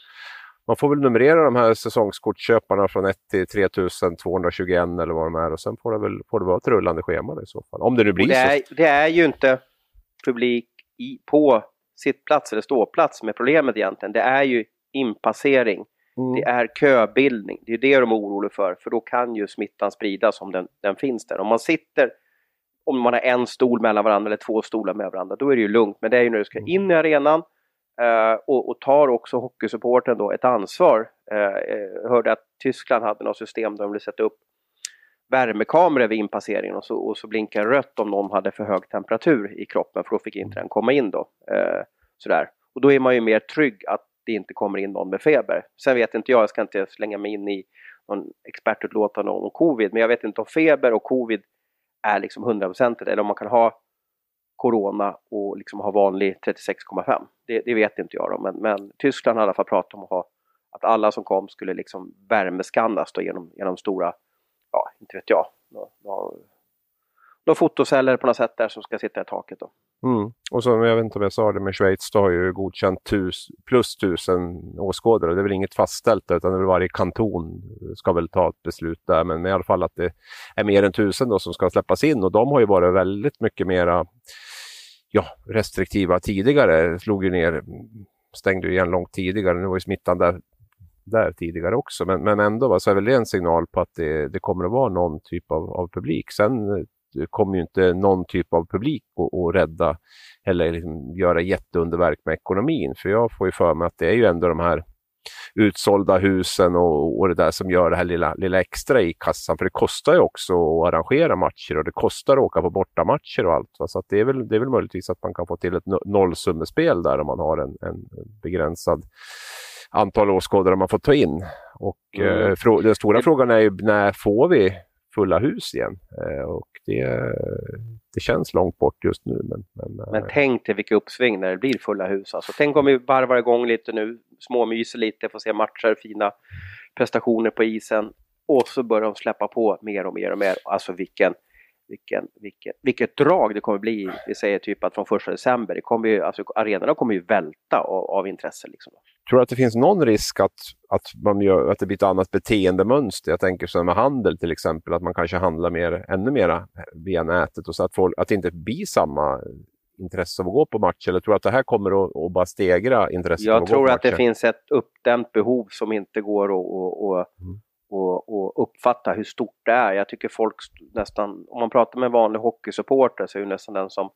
Man får väl numrera de här säsongskortsköparna från 1 till 3221 eller vad de är och sen får det väl får det vara ett rullande schema i så fall. Om det nu blir det är, så. Det är ju inte publik i, på sittplats eller ståplats med problemet egentligen. Det är ju inpassering. Mm. Det är köbildning. Det är det de är oroliga för. För då kan ju smittan spridas om den, den finns där. Om man sitter, om man har en stol mellan varandra eller två stolar med varandra, då är det ju lugnt. Men det är ju när du ska mm. in i arenan Uh, och, och, tar också hockeysupporten då ett ansvar. Uh, jag hörde att Tyskland hade något system där de ville sätta upp värmekamera vid inpasseringen och så, och så blinkar rött om någon hade för hög temperatur i kroppen för då fick inte den komma in då. Eh, sådär. Och då är man ju mer trygg att det inte kommer in någon med feber. Sen vet inte jag, jag ska inte slänga mig in i någon expertutlåtande om covid, men jag vet inte om feber och covid är liksom hundraprocentigt eller om man kan ha corona och liksom ha vanlig 36,5. Det, det, vet inte jag då, men, men Tyskland har i alla fall pratat om att, ha, att alla som kom skulle liksom värmeskannas då genom, genom stora, ja, inte vet jag, några fotoceller på något sätt där som ska sitta i taket. Då. Mm. Och som jag vet inte om jag sa det, med Schweiz då har ju godkänt tus, plus tusen åskådare. Det är väl inget fastställt utan det är varje kanton ska väl ta ett beslut där. Men i alla fall att det är mer än tusen då som ska släppas in och de har ju varit väldigt mycket mera ja, restriktiva tidigare. Slog ju ner, stängde ju igen långt tidigare. Nu var ju smittan där, där tidigare också. Men, men ändå va, så är väl det en signal på att det, det kommer att vara någon typ av, av publik. Sen eh, kommer ju inte någon typ av publik att rädda eller liksom göra jätteunderverk med ekonomin. För jag får ju för mig att det är ju ändå de här utsålda husen och, och det där som gör det här lilla, lilla extra i kassan. För det kostar ju också att arrangera matcher och det kostar att åka på bortamatcher och allt. Va? Så det, är väl, det är väl möjligtvis att man kan få till ett nollsummespel där om man har en, en begränsad antal åskådare man får ta in. Och mm. eh, den stora frågan är ju när får vi fulla hus igen. Eh, och det, det känns långt bort just nu. Men, men, men tänk dig vilka uppsving när det blir fulla hus. Alltså, tänk om vi varvar igång lite nu, småmyser lite, får se matcher, fina prestationer på isen. Och så börjar de släppa på mer och mer och mer. Alltså vilken, vilken, vilken, vilket drag det kommer bli. Vi säger typ att från första december, det kommer ju, alltså, arenorna kommer ju välta av, av intresse. Liksom. Tror du att det finns någon risk att, att, man gör, att det blir ett annat beteendemönster? Jag tänker så med handel till exempel, att man kanske handlar mer, ännu mer via nätet och så att, folk, att det inte blir samma intresse av att gå på match? Eller tror du att det här kommer att, att bara stegra intresset Jag att tror att det finns ett uppdämt behov som inte går att mm. och, och uppfatta hur stort det är. Jag tycker folk nästan, om man pratar med en vanlig hockeysupporter så är det nästan den som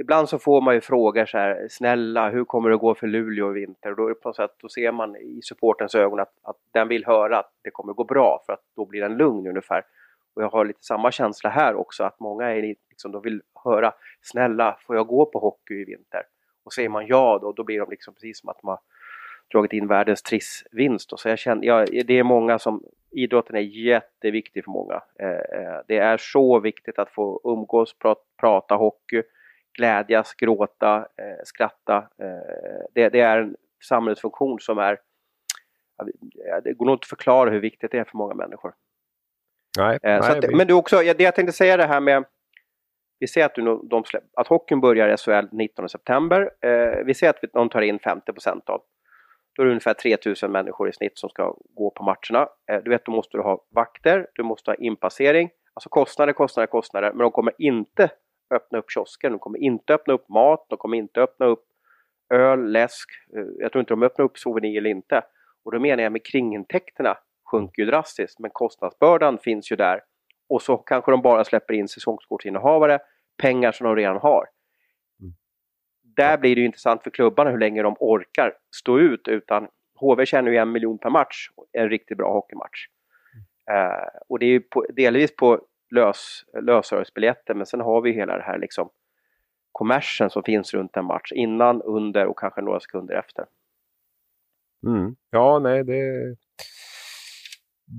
ibland så får man ju frågor så här, snälla hur kommer det gå för Luleå i vinter? Och då, på något sätt, då ser man i supportens ögon att, att den vill höra att det kommer gå bra för att då blir den lugn ungefär. Och jag har lite samma känsla här också att många är liksom, de vill höra snälla får jag gå på hockey i vinter? Och säger man ja då, då blir de liksom precis som att man dragit in världens trissvinst. Så jag känner, ja, det är många som, idrotten är jätteviktig för många. Eh, eh det är så viktigt att få umgås, prat, prata hockey glädjas, gråta, eh, skratta. Eh, det, det, är en samhällsfunktion som är... Det går nog inte att förklara hur viktigt det är för många människor. Nej, eh, nej, att, Men du också, det jag tänkte säga det här med... Vi ser att, du, de släpp, att hockeyn börjar i SHL 19 september. Eh, vi ser att de tar in 50 av. Då är det ungefär 3000 människor i snitt som ska gå på matcherna. Eh, du vet, då måste du ha vakter, du måste ha inpassering. Alltså kostnader, kostnader, kostnader. Men de kommer inte öppna upp kiosken. De kommer inte öppna upp mat, de kommer inte öppna upp öl, läsk. Jag tror inte de öppnar upp souvenir eller inte. Och då menar jag med kringintäkterna sjunker ju drastiskt men kostnadsbördan finns ju där. Och så kanske de bara släpper in säsongskortsinnehavare, pengar som de redan har. Mm. Där blir det ju intressant för klubbarna hur länge de orkar stå ut utan HV tjänar ju en miljon per match, en riktigt bra hockeymatch. Mm. Uh, och det är ju på, delvis på lös, lösrörelsebiljetter men sen har vi hela det här liksom kommersen som finns runt en match innan, under och kanske några sekunder efter. Mm. Ja, nej, det,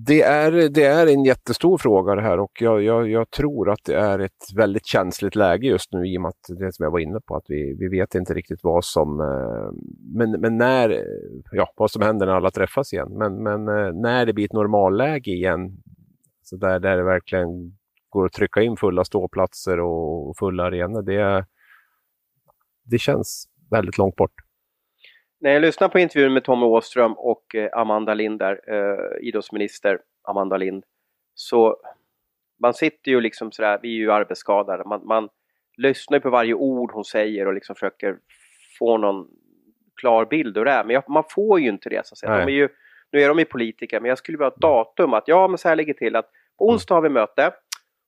Det är, det är en jättestor fråga det här och jag, jag, jag, tror att det är ett väldigt känsligt läge just nu i och med att det som jag var inne på, att vi, vi vet inte riktigt vad som, eh, men, men när, ja, vad som händer när alla träffas igen. Men, men eh, när det blir ett normalläge igen, så där, där det verkligen går att trycka in fulla ståplatser och fulla arenor, det, det känns väldigt långt bort. När jag lyssnar på intervjun med Tommy Åström och eh, Amanda Lind, där, eh, idrottsminister Amanda Lind, så man sitter ju liksom sådär, vi är ju arbetsskadade, man, man lyssnar på varje ord hon säger och liksom försöker få någon klar bild hur det är. Men jag, man får ju inte det så att säga. De är ju, nu är de ju politiker, men jag skulle vilja ha ett datum att ja, men så här ligger till att på onsdag har vi möte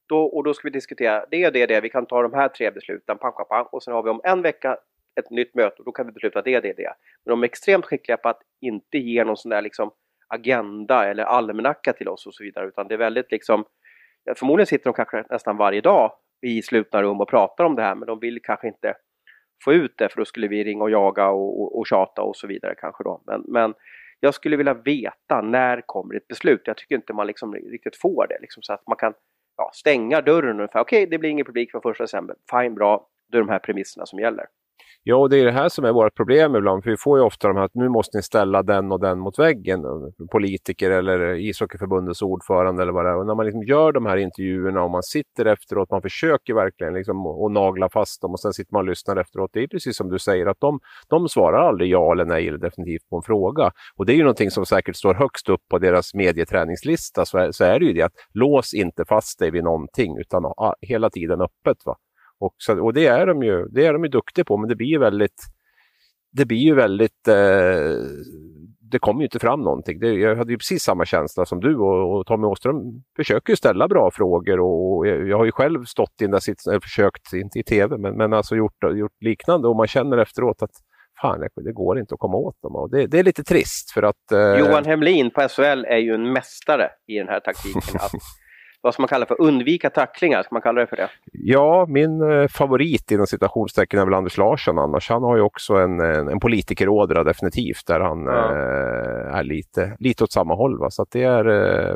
då, och då ska vi diskutera det och det, det, vi kan ta de här tre besluten, pang, pang, pang, och sen har vi om en vecka ett nytt möte och då kan vi besluta det, det, det. Men de är extremt skickliga på att inte ge någon sån där liksom agenda eller almanacka till oss och så vidare utan det är väldigt liksom Förmodligen sitter de kanske nästan varje dag i slutna rum och pratar om det här men de vill kanske inte få ut det för då skulle vi ringa och jaga och, och, och tjata och så vidare kanske då. Men, men jag skulle vilja veta när kommer ett beslut? Jag tycker inte man liksom riktigt får det liksom, så att man kan ja, stänga dörren ungefär. Okej, det blir ingen publik från första december. Fine, bra. Det är de här premisserna som gäller. Ja, och det är det här som är vårt problem ibland. För vi får ju ofta de här att nu måste ni ställa den och den mot väggen. Eh, politiker eller ishockeyförbundets ordförande eller vad det är. Och när man liksom gör de här intervjuerna och man sitter efteråt, man försöker verkligen liksom och nagla fast dem och sen sitter man och lyssnar efteråt. Det är precis som du säger att de, de svarar aldrig ja eller nej eller definitivt på en fråga. Och det är ju någonting som säkert står högst upp på deras medieträningslista så är, så är det ju det att lås inte fast dig vid någonting utan ha hela tiden öppet. Va? Och, så, och det, är de ju, det är de ju duktiga på, men det blir ju väldigt... Det blir ju väldigt... Eh, det kommer ju inte fram någonting. Det, jag hade ju precis samma känsla som du och, och Tommy Åström försöker ju ställa bra frågor och, och jag, jag, har ju själv stått i den där sitsen, försökt, inte i tv, men, men alltså gjort, gjort liknande och man känner efteråt att fan, det går inte att komma åt dem. Och det, det är lite trist för att... Eh... Johan Hemlin på SHL är ju en mästare i den här taktiken. att vad ska man kalla för undvika tacklingar? Ska man kalla det för det? Ja, min eh, favorit inom citationstecken är väl Anders Larsson annars. Han har ju också en, en, en politikerådra definitivt där han ja. eh, är lite, lite åt samma håll. Va? Så det är eh,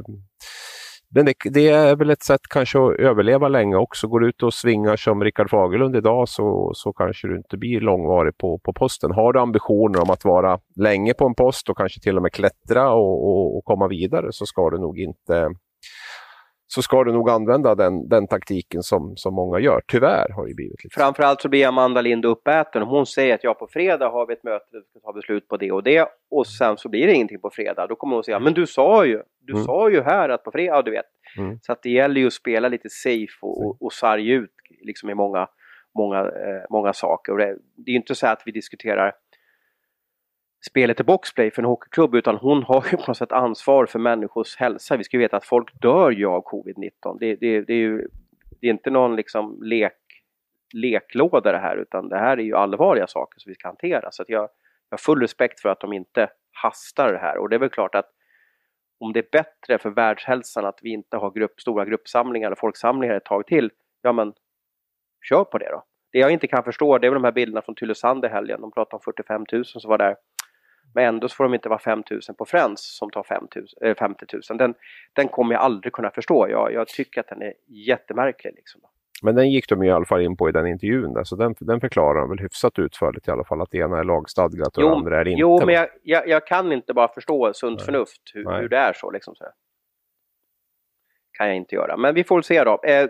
men det, det, är väl ett sätt kanske att överleva länge också. Går du ut och svingar som Rickard Fagerlund idag så, så kanske du inte blir långvarig på, på posten. Har du ambitioner om att vara länge på en post och kanske till och med klättra och, och, och komma vidare så ska du nog inte så ska du nog använda den, den taktiken som, som många gör. Tyvärr har det blivit lite. Framförallt så blir Amanda Lind uppäten. Hon säger att ja, på fredag har vi ett möte där vi ska ta beslut på det och det och sen så blir det ingenting på fredag. Då kommer hon säga, men du sa ju, du mm. sa ju här att på fredag, ja du vet. Mm. Så att det gäller ju att spela lite safe och, och, och sarga ut liksom i många, många, eh, många saker. Och det, det är inte så att vi diskuterar spelet i boxplay för en hockeyklubb utan hon har ju på något sätt ansvar för människors hälsa. Vi ska ju veta att folk dör ju av covid-19. Det, det, det, är ju det är inte någon liksom lek, leklåda det här utan det här är ju allvarliga saker som vi ska hantera. Så att jag, jag har full respekt för att de inte hastar det här och det är väl klart att om det är bättre för världshälsan att vi inte har grupp, stora gruppsamlingar eller folksamlingar ett tag till, ja men kör på det då. Det jag inte kan förstå det är väl de här bilderna från Tylösand i helgen. De pratar om 45 000 som var där. Men ändå så får de inte vara 5 000 på Friends som tar 5 000, äh, 50 000. Den, den kommer jag aldrig kunna förstå. Jag, jag tycker att den är jättemärklig. Liksom. Men den gick de i alla fall in på i den intervjun, där, så den, den förklarar de väl hyfsat utförligt i alla fall, att det ena är lagstadgat och jo, det andra är inte. Jo, men jag, jag, jag, kan inte bara förstå sunt Nej. förnuft hur, hur, det är så. Liksom, så. Kan jag inte göra. Men vi får se då. Eh,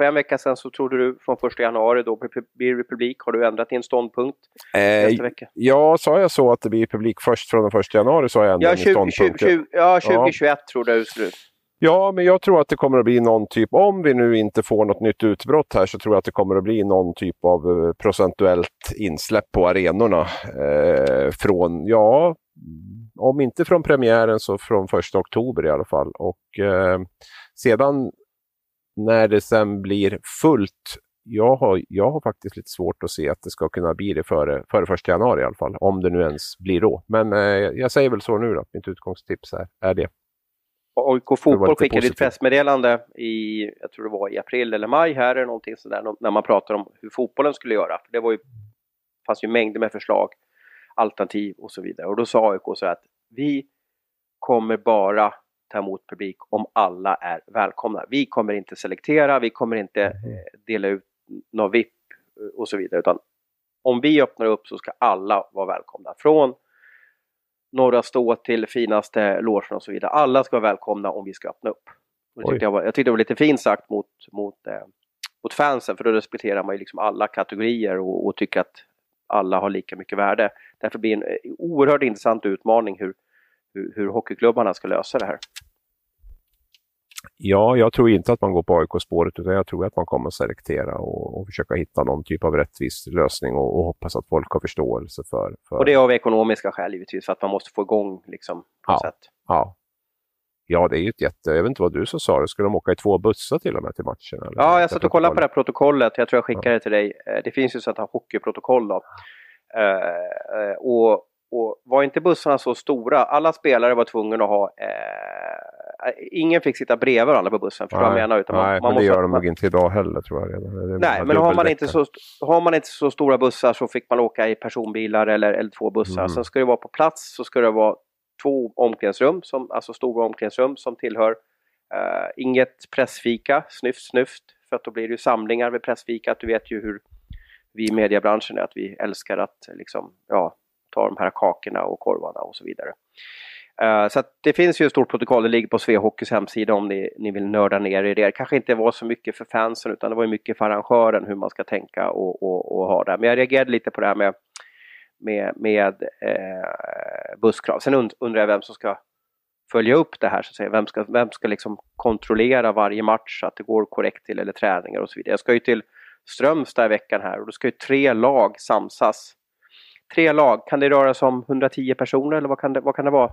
för en vecka sedan så trodde du från 1 januari då blir republik. Har du ändrat din ståndpunkt eh, nästa vecka? Ja, sa jag så att det blir publik först från den 1 januari så har jag ändrat ja, min ståndpunkt. 20, ja, 2021 ja. tror du det Ja, men jag tror att det kommer att bli någon typ, om vi nu inte får något nytt utbrott här så tror jag att det kommer att bli någon typ av eh, procentuellt insläpp på arenorna. Eh, från, ja, om inte från premiären så från 1 oktober i alla fall. Och eh, sedan när det sen blir fullt, jag har, jag har faktiskt lite svårt att se att det ska kunna bli det före, före första januari i alla fall, om det nu ens blir då. Men eh, jag säger väl så nu då, mitt utgångstips är, är det. AIK Fotboll skickade ett pressmeddelande i, jag tror det var i april eller maj här eller någonting sådär, när man pratar om hur fotbollen skulle göra. För det var ju, fanns ju mängder med förslag, alternativ och så vidare. Och då sa AIK så att vi kommer bara ta emot publik om alla är välkomna. Vi kommer inte selektera, vi kommer inte Mm. eh, dela ut någon VIP eh, och så vidare. Utan om vi öppnar upp så ska alla vara välkomna. Från Norra Stå till finaste logen och så vidare. Alla ska vara välkomna om vi ska öppna upp. Och det tyckte jag, var, jag tyckte det var lite fint sagt mot, mot, eh, mot fansen för då respekterar man ju liksom alla kategorier och, och tycker att alla har lika mycket värde. Därför blir det en eh, oerhört intressant utmaning hur, hur, hur hockeyklubbarna ska lösa det här. Ja, jag tror inte att man går på AIK-spåret utan jag tror att man kommer att selektera och, och försöka hitta någon typ av rättvis lösning och, och hoppas att folk har förståelse för... för Och det är av ekonomiska skäl givetvis, för att man måste få igång liksom, Ja. sätt. ja. ja, det är ju ett jätte... Jag vet inte vad du som sa det. Skulle de åka i två bussar till och med till matchen? Eller? Ja, jag satt och kollade på det här protokollet. Jag tror jag skickade det till dig. Eh, Det finns ju sånt här hockeyprotokoll då. Eh, eh, och, och var inte bussarna så stora, alla spelare var tvungna att ha... Eh, ingen fick sitta bredvid varandra på bussen, förstår du vad jag menar? Utan Nej, men det måste- gör de man- nog inte idag heller tror jag. Redan. Nej, men har man, inte så, har man inte så stora bussar så fick man åka i personbilar eller, eller två bussar. Mm. Sen ska det vara på plats så ska det vara två omklädningsrum, som, alltså stora omklädningsrum som tillhör eh, inget pressfika, snyft snyft, för att då blir det ju samlingar vid pressfikat. Du vet ju hur vi i mediebranschen är, att vi älskar att liksom, ja, ta de här kakorna och korvarna och så vidare. Eh, så att det finns ju ett stort protokoll, det ligger på Svehockeys hemsida om ni, ni vill nörda ner i det. Det kanske inte var så mycket för fansen utan det var ju mycket för arrangören hur man ska tänka och, och, och ha det. Men jag reagerade lite på det här med, med, med eh, busskrav. Sen und, undrar jag vem som ska följa upp det här. Så att säga. Vem ska, vem ska liksom kontrollera varje match så att det går korrekt till eller träningar och så vidare. Jag ska ju till Strömstad i veckan här och då ska ju tre lag samsas. Tre lag, kan det röra sig om 110 personer eller vad kan det, vad kan det vara?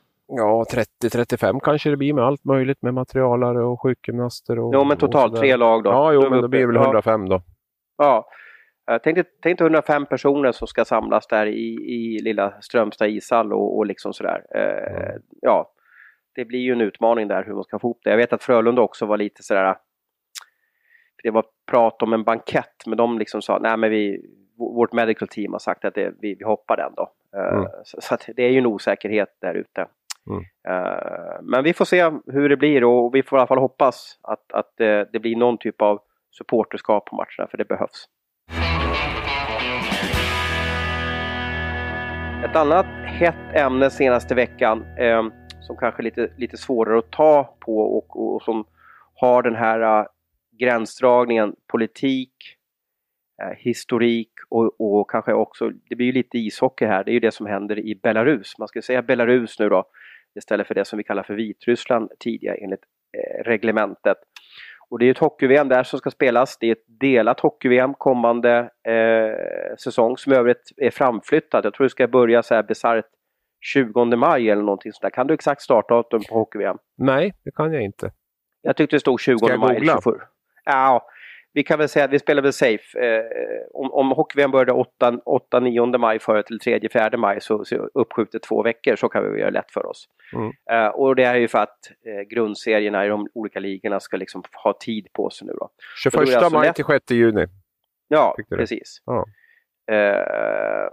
Ja, 30-35 kanske det blir med allt möjligt med materialare och sjukgymnaster. Och, Jo men totalt tre lag då. Ja, jo, Då men då blir det väl ja. 105 då. Ja. Jag tänkte, tänkte 105 personer som ska samlas där i, i lilla Strömstad ishall och, och liksom sådär. Eh, ja, det blir ju en utmaning där hur man ska få ihop det. Jag vet att Frölunda också var lite sådär... Det var prat om en bankett men de liksom sa nej men vi, vårt medical team har sagt att det, vi, vi hoppar den då. Eh, Mm. Så, så det är ju en osäkerhet där ute. Mm. Eh, men vi får se hur det blir och vi får i alla fall hoppas att, att det, det blir någon typ av supporterskap på matcherna för det behövs. Ett annat hett ämne senaste veckan eh, som kanske är lite, lite svårare att ta på och, och som har den här äh, gränsdragningen politik, äh, historik och, och kanske också, det blir ju lite ishockey här, det är ju det som händer i Belarus. Man ska säga Belarus nu då istället för det som vi kallar för Vitryssland tidigare enligt eh, reglementet. Och det är ett hockey-VM där som ska spelas. Det är ett delat hockey-VM kommande eh, säsong som i övrigt är framflyttat. Jag tror det ska börja så här bisarrt 20 maj eller någonting sånt där. Kan du exakt startdatum på hockey-VM? Nej, det kan jag inte. Jag tyckte det stod 20 Ska jag maj. googla? eller 24. Ja, vi kan väl säga att vi spelar väl safe. Eh, om om hockey-VM började 8-9 maj före till 3-4 maj så, så uppskjutet två veckor. Så kan vi göra lätt för oss. Mm. Eh, och det är ju för att eh, grundserierna i de olika ligorna ska liksom ha tid på sig nu då. då är 21 det alltså maj lätt- till 6 juni. Ja, precis. Ja. Eh,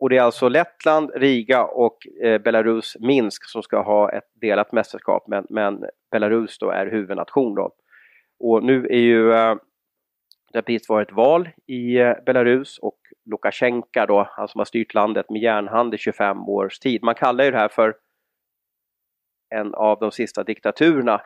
och det är alltså Lettland, Riga och eh, Belarus, Minsk som ska ha ett delat mästerskap men, men Belarus då är huvudnation då. Och nu är ju eh, det precis varit val i eh, Belarus och Lukasjenko då, han som har styrt landet med järnhand i 25 års tid. Man kallar ju det här för en av de sista diktaturerna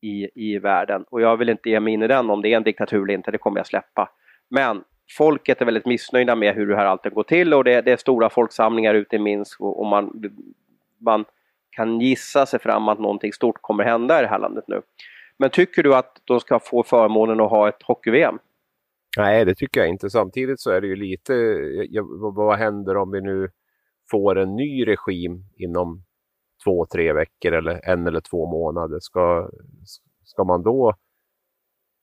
i, i världen. Och jag vill inte ge mig in i den om det är en diktatur eller inte, det kommer jag släppa. Men folket är väldigt missnöjda med hur det här alltid går till och det, det är stora folksamlingar ute i Minsk och, och man, man kan gissa sig fram att någonting stort kommer hända i det här landet nu. Men tycker du att de ska få förmånen att ha ett hockey-VM? Nej, det tycker jag inte. Samtidigt så är det ju lite, vad, vad händer om vi nu får en ny regim inom två, tre veckor eller en eller två månader? Ska, ska man då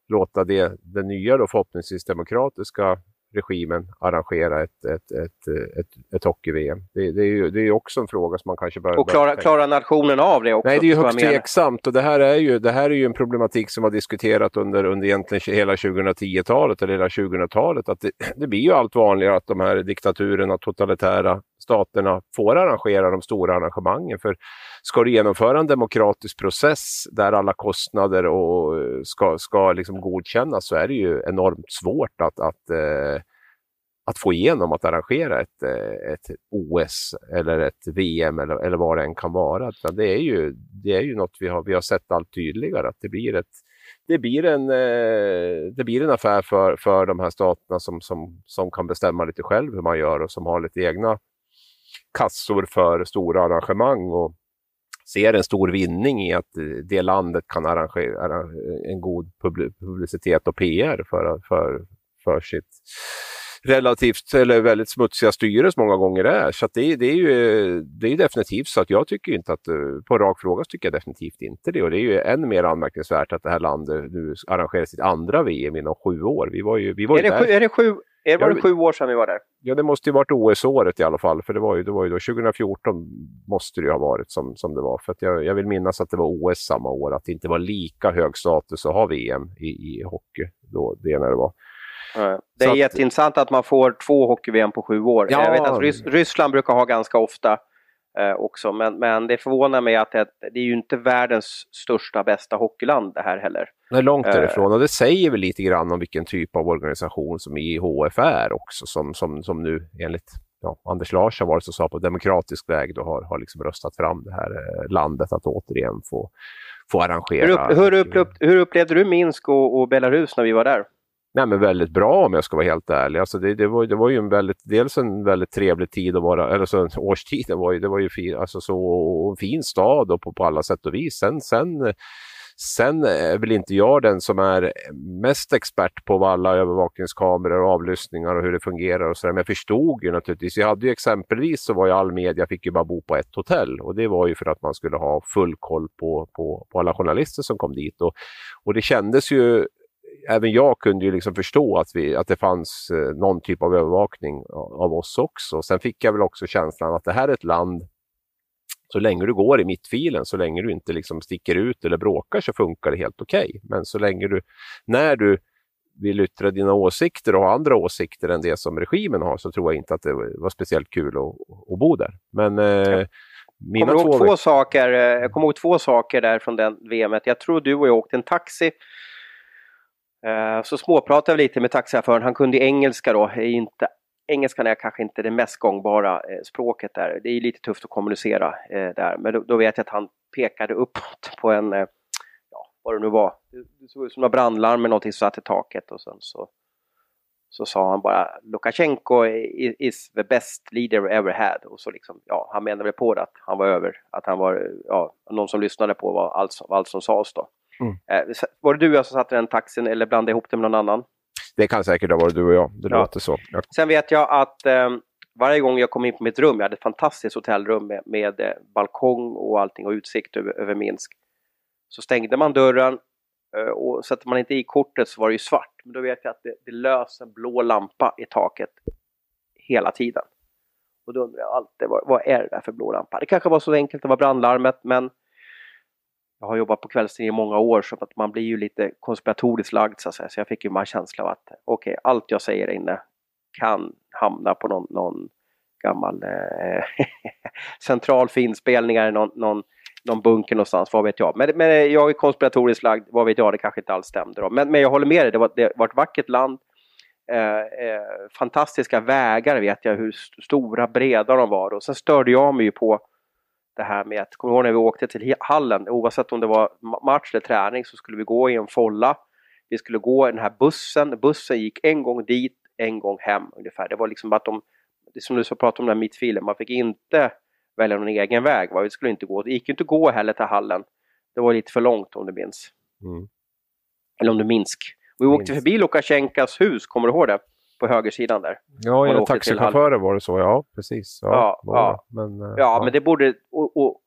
låta det, det nya då förhoppningsvis demokratiska regimen arrangera ett, ett, ett, ett, ett hockey-VM? Det, det, är ju, det är också en fråga som man kanske bör... Och klara, klara nationen av det också? Nej, det är ju högst tveksamt och det här är ju, det här är ju en problematik som har diskuterat under, under egentligen hela 2010-talet eller hela 2000-talet. Att det, det blir ju allt vanligare att de här diktaturerna, totalitära staterna får arrangera de stora arrangemangen. För ska du genomföra en demokratisk process där alla kostnader och eh, ska, ska liksom godkännas så är det ju enormt svårt att, att, eh, att få igenom att arrangera ett, eh, ett OS eller ett VM eller, eller vad det än kan vara. Det är ju, det är ju något vi har, vi har sett allt tydligare att det blir ett det blir en, eh, det blir en affär för, för de här staterna som, som, som kan bestämma lite själv hur man gör och som har lite egna kassor för stora arrangemang och ser en stor vinning i att det landet kan arrangera en god publicitet och PR för, för, för sitt relativt eller väldigt smutsiga styre som många gånger är. Så det, det, är ju det är definitivt så att jag tycker inte att, på rak fråga tycker jag definitivt inte det. Och det är ju än mer anmärkningsvärt att det här landet nu arrangerar sitt andra VM inom sju år. Vi var ju, vi var är, det sju, är det sju, är det, var det sju år sedan vi var där? Ja, det måste ju varit OS-året i alla fall, för det var ju, det var ju då 2014 måste det ju ha varit som, som det var. För jag, jag vill minnas att det var OS samma år, att det inte var lika hög status att ha VM i, i hockey då, det när det var. Det är att, jätteintressant att man får två hockey-VM på sju år. Ja, jag vet att Rys Ryssland brukar ha ganska ofta eh, också, men, men det förvånar mig att det, det är ju inte världens största, bästa hockeyland det här heller. Nej, långt eh. därifrån. och det säger väl lite grann om vilken typ av organisation som IHF är också, som, som, som nu enligt ja, Anders Larsson var det som sa på demokratisk väg då har, har liksom röstat fram det här eh, landet att återigen få, få arrangera. Hur, upp, hur, upp, hur upplevde du Minsk och, och Belarus när vi var där? Nej, men väldigt bra om jag ska vara helt ärlig. Alltså det, det, var, det var ju en väldigt, dels en väldigt trevlig tid att vara, eller så årstiden var ju, det var ju fin, alltså så, en fin stad och på, på alla sätt och vis. Sen, sen, sen är väl inte jag den som är mest expert på alla övervakningskameror och avlyssningar och hur det fungerar och så där. Men jag förstod ju naturligtvis. Jag hade ju exempelvis så var ju all media fick ju bara bo på ett hotell och det var ju för att man skulle ha full koll på, på, på alla journalister som kom dit. Och, och det kändes ju även jag kunde ju liksom förstå att, vi, att det fanns eh, någon typ av övervakning av oss också. Sen fick jag väl också känslan att det här är ett land, så länge du går i mittfilen, så länge du inte liksom sticker ut eller bråkar så funkar det helt okej. Okay. Men så länge du, när du vill yttra dina åsikter och ha andra åsikter än det som regimen har så tror jag inte att det var speciellt kul att, att bo där. Men eh, mina kommer två... två saker, eh, jag kommer ihåg två saker där från den VMet. Jag tror du och jag åkte en taxi Eh, så småpratade vi lite med taxichauffören, han kunde engelska då, inte, engelskan är kanske inte det mest gångbara eh, språket där. Det är lite tufft att kommunicera eh, där, men då, då, vet jag att han pekade uppåt på en, ja vad det nu var, det såg ut som några brandlarm eller någonting som satt i taket och sen så så sa han bara Lukasjenko is the best leader we ever had. Och så liksom, ja, han menade väl på det att han var över, att han var, ja, någon som lyssnade på vad allt, allt som sades då. Mm. Eh, var det du och jag som satt i den taxin eller blandade ihop det med någon annan? Det kan säkert ha varit du och jag, det ja. låter så. Ja. Sen vet jag att eh, varje gång jag kom in på mitt rum, jag hade ett fantastiskt hotellrum med, med eh, balkong och allting och utsikt över, över Minsk. Så stängde man dörren eh, och sätter man inte i kortet så var det ju svart. Men då vet jag att det, det lös en blå lampa i taket hela tiden. Och då undrar jag alltid, vad, vad är det där för blå lampa? Det kanske var så enkelt, det var brandlarmet, men jag har jobbat på kvällstid i många år så att man blir ju lite konspiratoriskt lagd så att säga. Så jag fick ju bara känsla av att okej, okay, allt jag säger inne kan hamna på någon, någon gammal eh, central finspelningar, någon, någon, någon bunker någonstans, vad vet jag. Men, men jag är konspiratoriskt lagd, vad vet jag, det kanske inte alls stämde då. Men, men jag håller med dig, det var, det var ett vackert land. Eh, eh, fantastiska vägar vet jag, hur stora, breda de var. Och sen störde jag mig ju på det här med att, kommer du ihåg när vi åkte till hallen, oavsett om det var match eller träning så skulle vi gå i en folla. Vi skulle gå i den här bussen, bussen gick en gång dit, en gång hem ungefär. Det var liksom att de, det som du så pratade om den här mittfilen, man fick inte välja någon egen väg. Va? Vi skulle inte gå, det gick inte att gå heller till hallen. Det var lite för långt om du minns. Mm. Eller om du minsk. Vi åkte förbi Lukasjenkas hus, kommer du ihåg det? På högersidan där. Ja, enligt taxichauffören var det så, ja precis. Ja, ja, ja. Men, uh, ja, men det borde... Och, och,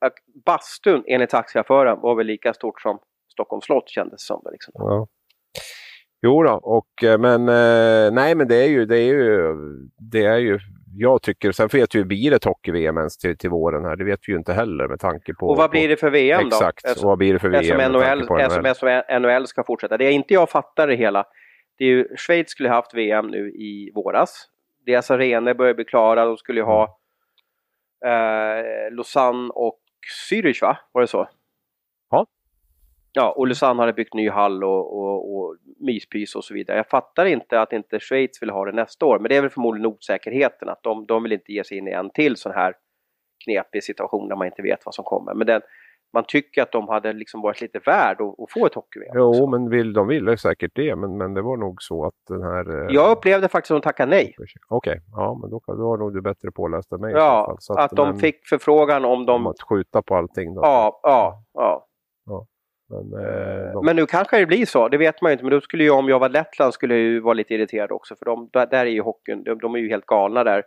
bastun enligt taxichauffören var väl lika stort som Stockholms slott kändes som. Liksom. Ja. Jo då, och, eh, men eh, nej men det är ju, det är ju, det är ju jag tycker, sen vet vi, blir det hockey-VM ens till, till våren här? Det vet vi ju inte heller med tanke på... Och vad blir det för VM då? Exakt, och vad blir det för VM? Som NHL, NHL. Som NHL ska fortsätta. Det är inte jag fattar det hela. Det är ju, Schweiz skulle ha haft VM nu i våras. Deras arenor börjar bli klara. De skulle ju ha eh, Lausanne och Zürich va? Var det så? Ja. Ja, och Lausanne hade byggt ny hall och, och, och myspys och så vidare. Jag fattar inte att inte Schweiz vill ha det nästa år, men det är väl förmodligen osäkerheten att de, de vill inte ge sig in i en till sån här knepig situation där man inte vet vad som kommer. Men den, man tycker att de hade liksom varit lite värd att, att få ett hockey-VM. Jo, också. men vill, de ville säkert det, men, men det var nog så att den här... Eh... Jag upplevde faktiskt att de tackade nej. Okej, okay. ja, men då, då var nog du bättre påläst än mig. Ja, att, att, de men, fick förfrågan om de... Om att skjuta på allting. Då. Ja, ja, ja. ja. Men, eh, de... men, nu kanske det blir så, det vet man ju inte. Men då skulle jag, om jag var Lettland, skulle jag ju vara lite irriterad också. För de, där är ju hockeyn, de, de är ju helt galna där.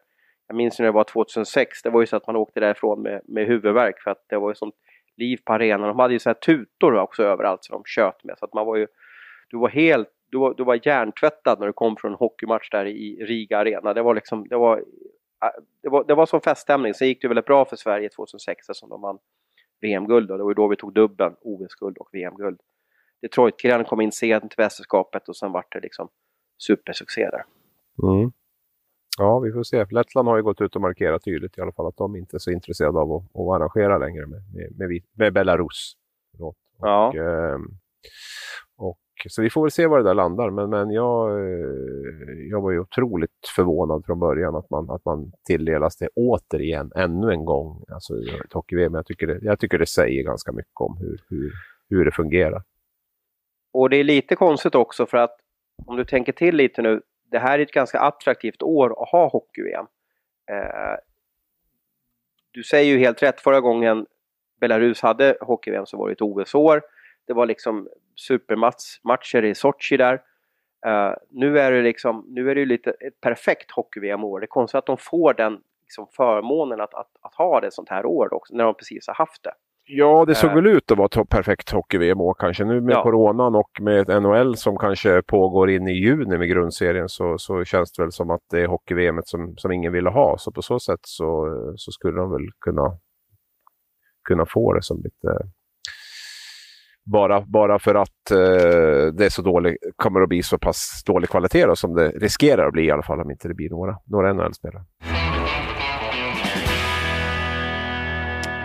Jag minns när det var 2006, det var ju så att man åkte därifrån med, med huvudvärk för att det var ju sånt liv på arenan. De hade ju så här tutor också överallt som de tjöt med. Så att man var ju, du var helt, du var, du var hjärntvättad när du kom från en hockeymatch där i Riga Arena. Det var liksom, det var, äh, det var, det var som feststämning. Sen gick det väldigt bra för Sverige 2006 eftersom de vann VM-guld. Det var ju då vi tog dubbeln, OS-guld och VM-guld. Detroit-killarna kom in sent till mästerskapet och sen vart det liksom supersuccé där. Mm. Ja, vi får se. Lettland har ju gått ut och markerat tydligt i alla fall att de inte är så intresserade av att, att arrangera längre med, med, med, med Belarus. Och, ja. eh, och, så vi får väl se var det där landar. Men, men jag, eh, jag var ju otroligt förvånad från början att man, att man tilldelas det återigen, ännu en gång, alltså ett hockey-VM. Jag tycker, det, jag tycker det säger ganska mycket om hur, hur, hur det fungerar. Och det är lite konstigt också för att om du tänker till lite nu, det här är ett ganska attraktivt år att ha hockey-VM. Eh, du säger ju helt rätt, förra gången Belarus hade hockey-VM så var det ett OS-år. Det var liksom supermatcher i Sochi där. Uh, nu är det liksom, nu är det lite ett perfekt hockey-VM-år. Det är konstigt att de får den liksom, förmånen att, att, att ha det sånt här år också, när de precis har haft det. Ja, det såg uh, väl ut att vara perfekt hockey-VM-år kanske. Nu med ja. coronan och med NHL som kanske pågår in i juni med grundserien så, så känns det väl som att det är hockey-VM som, som ingen ville ha. Så på så sätt så, så skulle de väl kunna, kunna få det som lite bara, bara för att eh, det är så dålig, kommer att bli så pass dålig kvalitet då, som det riskerar att bli i alla fall om inte det blir några, några NHL-spelare.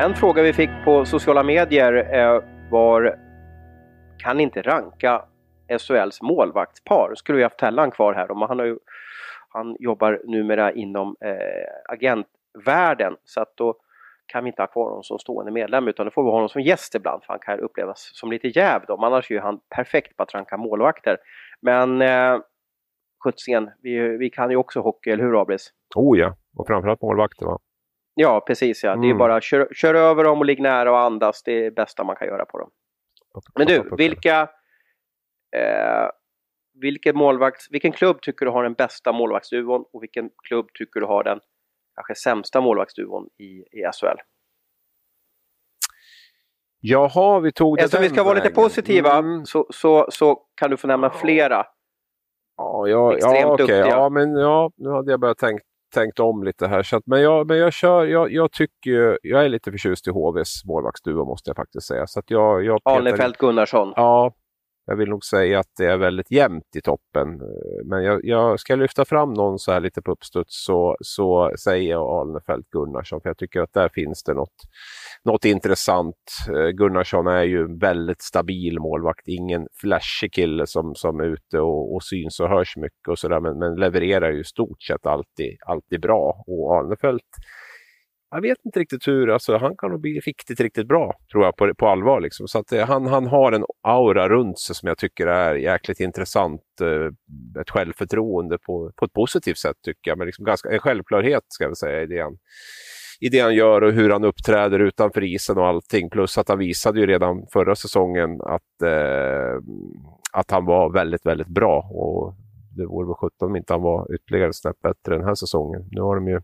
En fråga vi fick på sociala medier eh, var kan inte ranka SHLs målvaktspar? Skulle vi haft Tellan kvar här. Och han, har ju, han jobbar numera inom eh, agentvärlden så att då kan vi inte ha kvar honom som stående medlem utan då får vi ha honom som gäst ibland för han kan upplevas som lite jäv då. Annars är han perfekt på att ranka målvakter. Men eh, Skjutsen, vi, vi kan ju också hockey, eller hur Abris? Oh ja, och framförallt målvakter va? Ja, precis ja. Mm. Det är mm. bara kör, kör över dem och ligg nära och andas. Det är det bästa man kan göra på dem. Men du, vilka... Eh, vilken, målvakt, vilken klubb tycker du har den bästa målvaktsduon och vilken klubb tycker du har den kanske sämsta målvaktsduon i, i SHL. Jaha, vi tog det Eftersom vi ska vara lite positiva mm. så, så, så kan du få nämna flera. Ja, ja, ja okej. Okay. Ja, men ja, nu hade jag börjat tänkt, tänkt om lite här. Så att, men jag, men jag, kör, jag, jag tycker, jag är lite förtjust i HVs målvaktsduo måste jag faktiskt säga. Så att jag, jag Arnefelt Gunnarsson. Ja, jag vill nog säga att det är väldigt jämnt i toppen. Eh, men jag, jag ska lyfta fram någon så här lite på uppstuds så, så säger jag Alnefelt Gunnarsson. För jag tycker att där finns det något, något intressant. Eh, Gunnarsson är ju en väldigt stabil målvakt. Ingen flashig kille som, som är ute och, och syns och hörs mycket och sådär. Men, men levererar ju stort sett alltid, alltid bra. Och Alnefelt jag vet inte riktigt hur, alltså, han kan nog bli riktigt, riktigt bra tror jag på, på allvar. Liksom. Så att, eh, han, han har en aura runt sig som jag tycker är jäkligt intressant. Eh, ett självförtroende på, på ett positivt sätt tycker jag, men liksom ganska, en självklarhet ska jag säga i det, han, i det han gör och hur han uppträder utanför isen och allting. Plus att han visade ju redan förra säsongen att, eh, att han var väldigt, väldigt bra. Och det vore väl sjutton om inte han var ytterligare snäpp bättre den här säsongen. Nu har de ju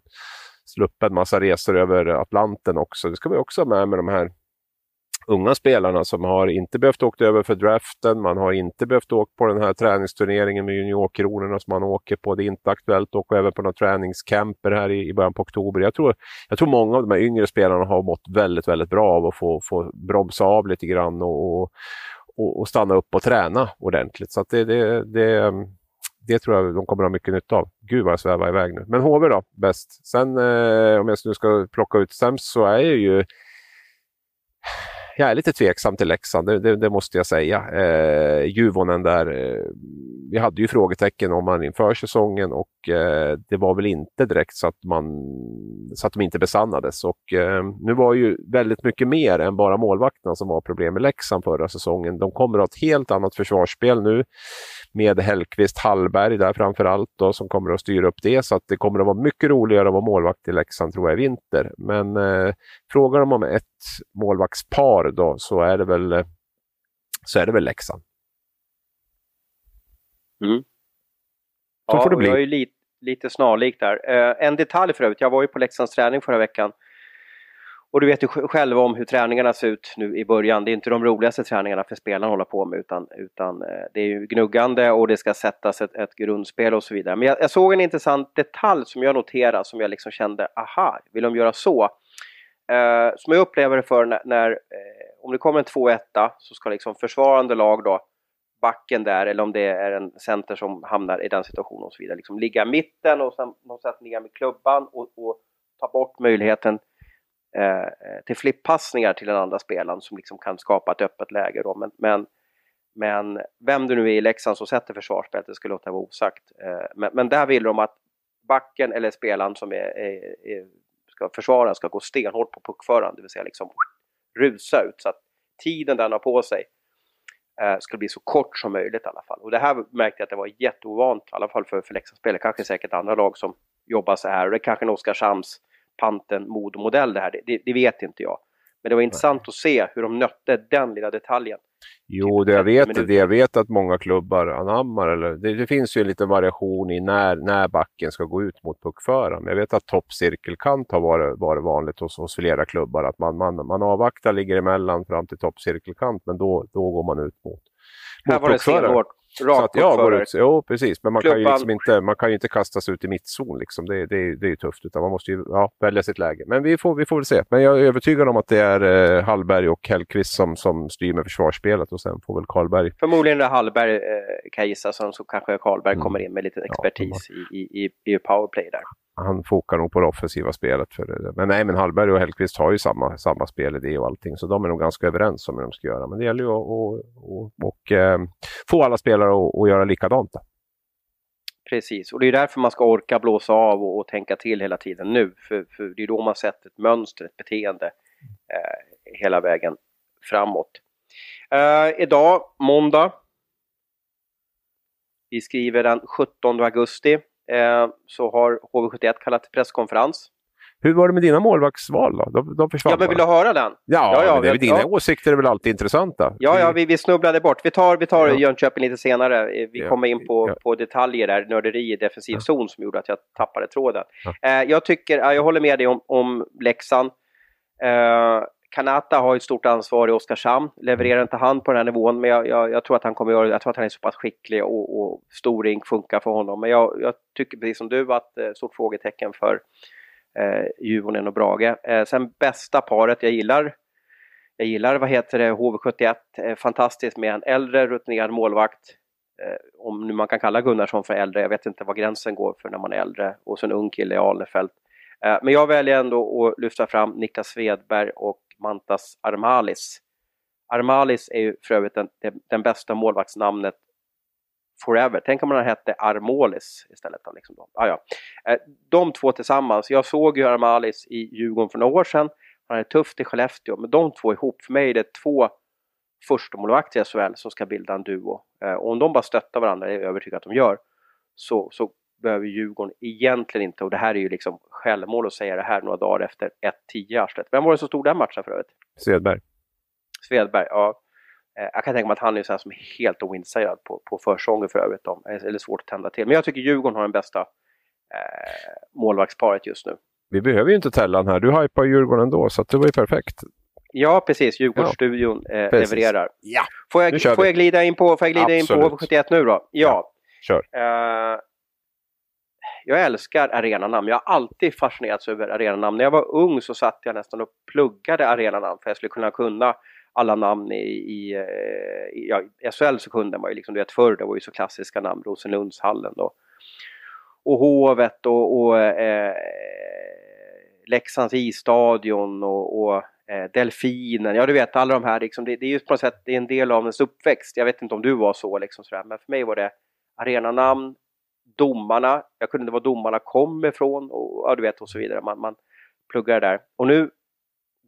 sluppit en massa resor över Atlanten också. Det ska vi också ha med med de här unga spelarna som har inte behövt åka över för draften, man har inte behövt åka på den här träningsturneringen med juniorkronorna som man åker på. Det är inte aktuellt att åka över på några träningscamper här i, i början på oktober. Jag tror, jag tror många av de här yngre spelarna har mått väldigt, väldigt bra av att få, få bromsa av lite grann och, och, och stanna upp och träna ordentligt. Så det, det, det, det tror jag de kommer att ha mycket nytta av. Gud vad jag svävar iväg nu. Men HV då, bäst. Sen eh, om jag nu ska plocka ut sämst så är jag ju jag är lite tveksam till Leksand, det, det, det måste jag säga. Eh, Juvonen där, eh, vi hade ju frågetecken om han inför säsongen och eh, det var väl inte direkt så att, man, så att de inte besannades. Och, eh, nu var ju väldigt mycket mer än bara målvakterna som var problem med Leksand förra säsongen. De kommer att ha ett helt annat försvarsspel nu med Hellqvist Hallberg där framför allt då, som kommer att styra upp det. Så att det kommer att vara mycket roligare att vara målvakt i Leksand tror jag i vinter. Men eh, frågar de om ett målvaktspar då så är det väl, så är det väl Leksand. Mm. Så ja, får det bli. jag är lite, lite snarlik där. Eh, en detalj för övrigt, jag var ju på Leksands träning förra veckan och du vet ju själv om hur träningarna ser ut nu i början. Det är inte de roligaste träningarna för spelarna att hålla på med utan, utan eh, det är ju gnuggande och det ska sättas ett, ett grundspel och så vidare. Men jag, jag, såg en intressant detalj som jag noterade som jag liksom kände, aha, vill de göra så? Eh, som jag upplever det för när, när eh, om det kommer en 2-1 så ska liksom försvarande lag då, backen där eller om det är en center som hamnar i den situationen och så vidare, liksom ligga i mitten och sen på något sätt ner med klubban och, och ta bort möjligheten Eh, eh, till flippassningar till den andra spelaren som liksom kan skapa ett öppet läge. Då. Men, men, men vem det nu är i Leksand som sätter försvarsspelet, det skulle låta vara osagt. Eh, men, men, där vill de att backen eller spelaren som är, är, är ska försvara ska gå stenhårt på puckföraren, det vill säga liksom rusa ut så att tiden den har på sig eh, ska bli så kort som möjligt i alla fall. Och det här märkte jag att det var jätteovant, i alla fall för, för Leksandsspelare, kanske säkert andra lag som jobbar så här. Och det är kanske en Oskarshamns panten modemodell det här, det, det, vet inte jag. Men det var intressant att se hur de nötte den lilla detaljen. Jo, typ det jag, vet, det jag vet att många klubbar anammar, eller det, det, finns ju en liten variation i när, när backen ska gå ut mot puckföraren. Jag vet att toppcirkelkant har varit, varit vanligt hos, hos flera klubbar, att man, man, man avvaktar, ligger emellan fram till toppcirkelkant, men då, då går man ut mot, mot Här var det stenhårt. Att jag går ut, jo, precis. Men man kan, ju liksom inte, man kan ju inte kastas ut i mittzon. Liksom. Det, det, det är ju tufft. Utan man måste ju ja, välja sitt läge. Men vi får, vi får väl se. Men jag är övertygad om att det är eh, Hallberg och Hellqvist som, som styr med försvarsspelet. Och sen får väl Karlberg... Förmodligen är Hallberg, eh, kan jag gissa. Så kanske Karlberg mm. kommer in med lite expertis ja, i, i, i powerplay där han fokar nog på det offensiva spelet. För det. Men nej, men Hallberg och Hellqvist har ju samma, samma spelidé och allting, så de är nog ganska överens om hur de ska göra. Men det gäller ju att och, och, och eh, få alla spelare att, göra likadant. Då. Precis, och det är därför man ska orka blåsa av och, och tänka till hela tiden nu. För, för, det är då man sett ett mönster, ett beteende eh, hela vägen framåt. Eh, idag, måndag. Vi skriver den 17 augusti så har HV71 kallat till presskonferens. Hur var det med dina målvaktsval då? De, de försvann Ja, men vill du höra den? Ja, ja, ja det, dina ja. åsikter är väl alltid intressanta? Ja, ja vi, vi snubblade bort. Vi tar, vi tar ja. Jönköping lite senare. Eh, vi ja. kommer in på, på detaljer där, nörderi i defensiv zon som gjorde att jag tappade tråden. Eh, jag tycker, jag håller med dig om, om Leksand. Eh, Kanata har ett stort ansvar i Oskarshamn. Levererar inte han på den här nivån, men jag, jag, jag, tror att han kommer göra det. Jag tror att han är så pass skicklig och, och stor rink funkar för honom. Men jag, jag tycker precis som du att eh, stort frågetecken för eh, Juvonen och Brage. Eh, sen bästa paret jag gillar jag gillar, vad heter det, HV71, eh, fantastiskt med en äldre rutinerad målvakt. Eh, om nu man kan kalla Gunnarsson för äldre, jag vet inte var gränsen går för när man är äldre. Och så en ung kille i Alnefelt. Eh, men jag väljer ändå att lyfta fram Niklas Svedberg och Mantas Armalis. Armalis är ju för övrigt den, den bästa målvaktsnamnet forever. Tänk om han hette Armolis istället. Då, liksom då. Ah, ja. Eh, de två tillsammans, jag såg ju Armalis i Djurgården för några år sedan. Han är tufft i Skellefteå, men de två ihop, för mig är det två första målvakter i SHL som ska bilda en duo. Eh, och om de bara stöttar varandra, det är jag övertygad att de gör, så, så behöver Djurgården egentligen inte, och det här är ju liksom självmål att säga det här några dagar efter 1-10 Arslet. Vem var det som stod den matchen för övrigt? Svedberg. Svedberg, ja. Eh, jag kan tänka mig att han är så som är helt oinsagerad på, på försånger för övrigt. Då. Eller svårt att tända till. Men jag tycker Djurgården har den bästa eh, målvaktsparet just nu. Vi behöver ju inte Tellan här. Du hypar Djurgården ändå, så det var ju perfekt. Ja, precis. Djurgårdsstudion eh, Precis. levererar. Ja, Får jag, får jag glida in på, får jag glida in på Absolut. HV71 nu då? Ja. kör. Eh, jag älskar arenanamn. Jag har alltid fascinerats över arenanamn. När jag var ung så satt jag nästan och pluggade arenanamn för jag skulle kunna kunna alla namn i, i, eh, i ja, i SHL så kunde man ju liksom, du vet förr det var ju så klassiska namn, Rosenlundshallen då. Och Hovet och, och eh, Leksands isstadion och, och eh, Delfinen, ja du vet alla de här liksom, det, det är ju på något sätt det är en del av ens uppväxt. Jag vet inte om du var så liksom sådär, men för mig var det arenanamn, domarna, jag kunde inte var domarna kom ifrån och ja, du vet och så vidare. Man, man pluggar där. Och nu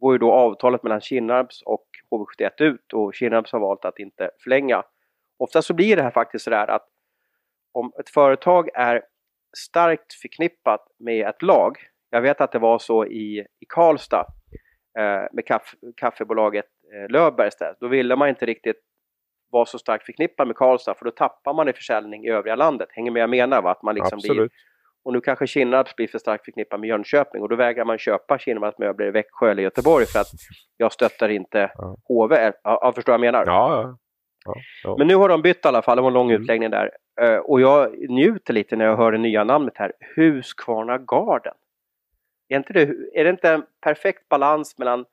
går ju då avtalet mellan Kinnarps och HV71 ut och Kinnarps har valt att inte förlänga. Ofta så blir det här faktiskt sådär att om ett företag är starkt förknippat med ett lag. Jag vet att det var så i, i Karlstad eh, med kaff, kaffebolaget eh, Löfbergs där. Då ville man inte riktigt vara så starkt förknippad med Karlstad för då tappar man i försäljning i övriga landet. Hänger med jag menar va? Att man liksom blir, Absolut. och nu kanske Kinnarps blir för starkt förknippad med Jönköping och då vägrar man köpa Kinnarps möbler i Växjö eller Göteborg för att jag stöttar inte Ja. HV. Ja, förstår vad jag menar? Ja, ja. ja. Men nu har de bytt i alla fall, det var en lång Mm. utläggning där. Eh, och jag njuter lite när jag hör det nya namnet här, Husqvarna Garden. Är, inte det, är det inte en perfekt balans mellan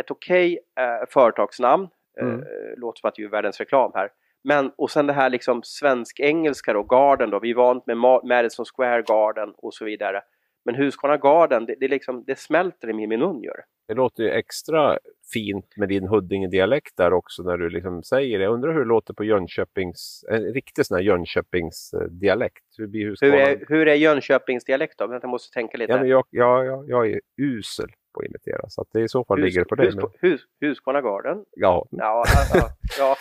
ett okej eh, företagsnamn, Mm. låter som att det är världens reklam här, men och sen det här liksom svensk-engelska då, Garden då, vi är vant med Ma- Madison Square Garden och så vidare. Men Husqvarna Garden, det, det, liksom, det smälter i min mun gör det. Låter ju extra fint med din Huddinge-dialekt där också när du liksom säger det. Jag undrar hur det låter på Jönköpings, en riktig sån här Jönköpings-dialekt. Hur blir Hur är, hur är Jönköpings dialekt då? Jag måste tänka lite. Ja, men jag, ja, ja, jag är usel på att imitera, så att det i så fall Hus- ligger det på dig. hus, Men, hus, Husqvarna Garden? ja, Ja, ja, ja,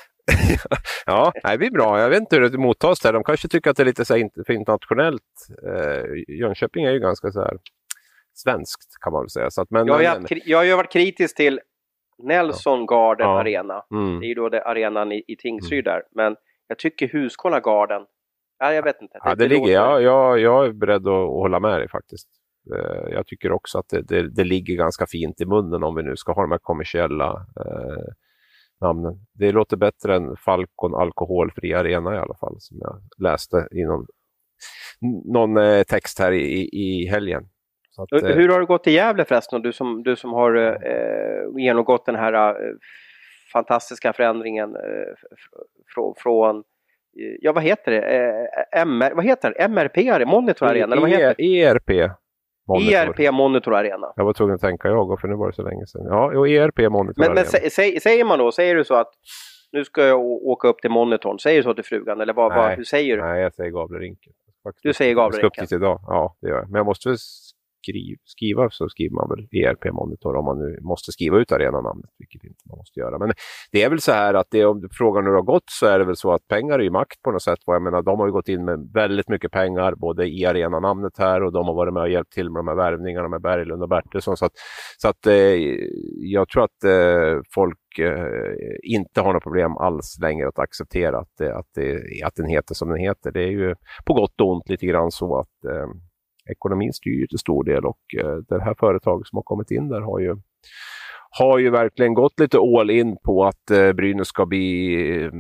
ja, nej, det blir bra. Jag vet inte hur det mottas där. De kanske tycker att det är lite så här, för internationellt. Eh, Jönköping är ju ganska så här svenskt kan man väl säga. Så att, men, Jag, har men, haft, jag har ju varit kritisk till Nelson Garden Ja. Arena. mm. Det är ju då det arenan i, i Tingsryd där. Men jag tycker Husqvarna Garden, nej jag vet inte. Ja, det ligger, låter- jag, jag, jag är beredd att, att hålla med dig faktiskt. Eh, Jag tycker också att det, det, det ligger ganska fint i munnen om vi nu ska ha de här kommersiella eh, namnen. Det låter bättre än Falcon alkoholfri arena i alla fall, som jag läste i någon, någon eh, text här i, i, helgen. Att, Hur- eh, Hur har det gått i Gävle förresten? Du som, du som har eh, genomgått den här eh, fantastiska förändringen eh, f- från, Ja, vad heter det? MR, vad heter det? MRP, Monitor Arena? ERP. Monitor. ERP Monitor Arena. Jag var tvungen att tänka jag, för nu var det så länge sedan. Ja, jo, ERP Monitor Men, men Arena. sä, sä, säger man då, säger du så att nu ska jag åka upp till monitorn, säger du så till frugan eller vad, vad, Nej. hur säger du? Nej, jag säger Gavlerinken. Faktiskt. Du säger Gavlerinken. dit idag. Ja, det gör jag. Men jag måste skriv, skriva, så skriver man väl ERP Monitor om man nu måste skriva ut arenanamnet, vilket inte man måste göra. Men det är väl så här att det, om frågan hur det har gått så är det väl så att pengar är ju makt på något sätt. Jag menar, de har ju gått in med väldigt mycket pengar, både i arenanamnet här och de har varit med och hjälpt till med de här värvningarna med Berglund och Bertilsson. Så att, så att eh, jag tror att eh, folk eh, inte har något problem alls längre att acceptera att, eh, att, att den heter som den heter. Det är ju på gott och ont lite grann så att eh, ekonomin styr ju till stor del och eh, det här företaget som har kommit in där har ju, har ju verkligen gått lite all in på att eh, Brynäs ska bli eh,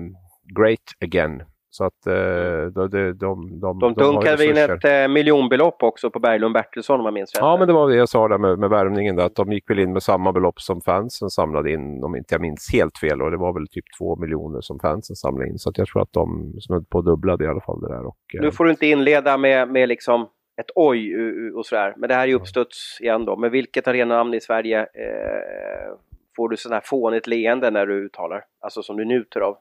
great again. Så att de, de, de, de, De dunkade in ett eh, miljonbelopp också på Berglund Bertilsson om jag minns rätt. Ja, men det var det jag sa där med, med värvningen, där, att de gick väl in med samma belopp som fansen samlade in, om inte jag minns helt fel. Och det var väl typ två miljoner som fansen samlade in. Så jag tror att de snudd på dubblade i alla fall det där. Och, eh, Nu får du inte inleda med, med liksom ett oj och sådär. Men det här är ju uppstuds igen då. Men vilket arenanamn i Sverige eh, får du sån här fånigt leende när du uttalar? Alltså som du njuter av.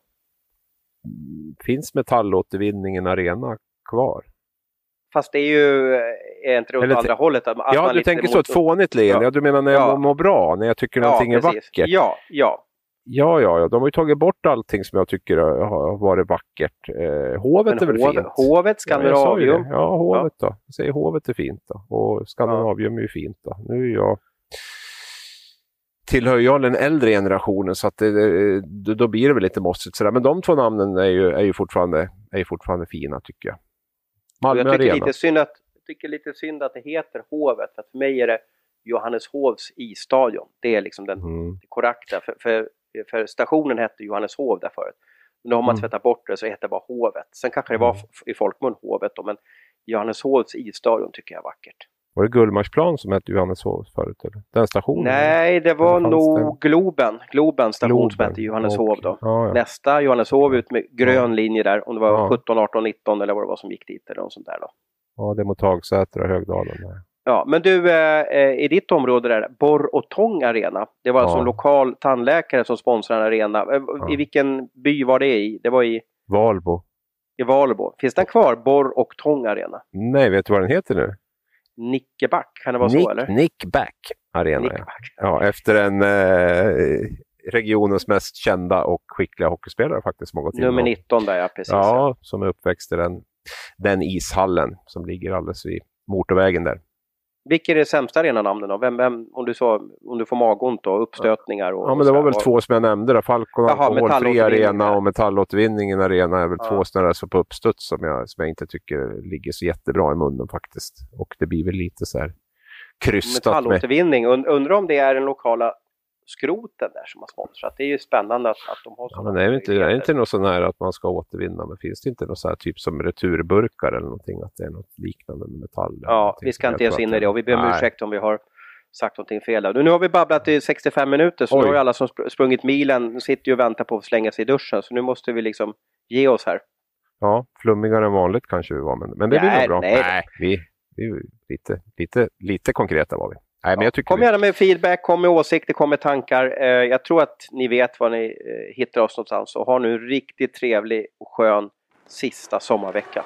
Finns metallåtervinningen arena kvar? Fast det är ju, eh, är inte det åt Eller- andra hållet? Att, att ja, man du tänker så ett fånigt leende. Ja. Ja. du menar när jag Ja. mår, bra, när jag tycker någonting är precis. vackert? Ja, ja. Ja, ja, ja. De har ju tagit bort allting som jag tycker har varit vackert. Eh, hovet är väl hovet, fint? hovet, Ja, Skandinavium. det. Ja, hovet då. Jag säger hovet är fint då. Och Skandinavium är ju fint då. Nu är jag tillhör jag den äldre generationen så att det, det, då- blir det väl lite mossigt sådär. Men de två namnen är ju, är ju, fortfarande, är ju fortfarande fina tycker jag. Malmö jag tycker Arena. lite, synd att, jag tycker lite synd att det heter hovet. För att för mig är det Johanneshovs isstadion. Det är liksom den Mm. korrekta. För, för, för stationen hette Johanneshov där förut. Nu har man Mm. tvättat bort det så det heter bara Hovet. Sen kanske det var Mm. i folkmun Hovet då, men Johanneshovs isstadion tycker jag är vackert. Var det Gullmarsplan som hette Johanneshov förut? Eller? Den stationen? Nej, det var nog Globen. Globen station som Globen. hette Johanneshov då. Ja, ja. Nästa Johanneshov ut med grön linje där, om det var Ja. 17, 18, 19 eller vad det var som gick dit eller något sånt där då. ja, det är mot Hagsätra och Högdalen. Där. Ja, men du, eh, eh, i ditt område där, Borr och Tång Arena. Det var alltså Ja. en lokal tandläkare som sponsrade en arena. Eh, Ja. I vilken by var det i? Det var i, Valbo. i Valbo. Finns den kvar, Borr och Tång Arena? Nej, vet du vad den heter nu? Nickeback, kan det vara så Nick, eller? Nickback Arena. Ja. Nickeback. Ja, efter en eh, regionens mest kända och skickliga hockeyspelare faktiskt. Som har gått in Nummer och- 19 där ja, precis. Ja, som är uppväxt i den, den ishallen som ligger alldeles vid motorvägen där. Vilket är det sämsta arenanamnet då? Vem, vem, om, du så, om du får magont då, uppstötningar och Ja, men och det var väl två som jag nämnde då. Falcon Jaha, Alkoholfri Arena och Metallåtervinningen Arena är väl Ja. två sådana där som på uppstuds som jag, som jag inte tycker ligger så jättebra i munnen faktiskt. Och det blir väl lite så här krystat med... Metallåtervinning. Und, undrar om det är den lokala skroten där som har sponsrat. Det är ju spännande att, att de har Ja, sådana men är det inte, är inte något sån här att man ska återvinna, men finns det inte något så här typ som returburkar eller någonting, att det är något liknande med metall? Ja, vi ska inte ge oss in i det och vi ber om Nej. ursäkt om vi har sagt någonting fel. där. Nu har vi babblat i 65 minuter så Oj. nu har alla som spr- sprungit milen sitter ju och väntar på att slänga sig i duschen så nu måste vi liksom ge oss här. Ja, flummigare än vanligt kanske vi var, men, men det blir Nej, nog bra. nej. vi, vi lite, lite, lite konkreta var vi. Nej, men jag tycker Kom gärna med feedback, kom med åsikter, kom med tankar. Eh, jag tror att ni vet var ni eh, hittar oss någonstans och ha nu en riktigt trevlig och skön sista sommarvecka.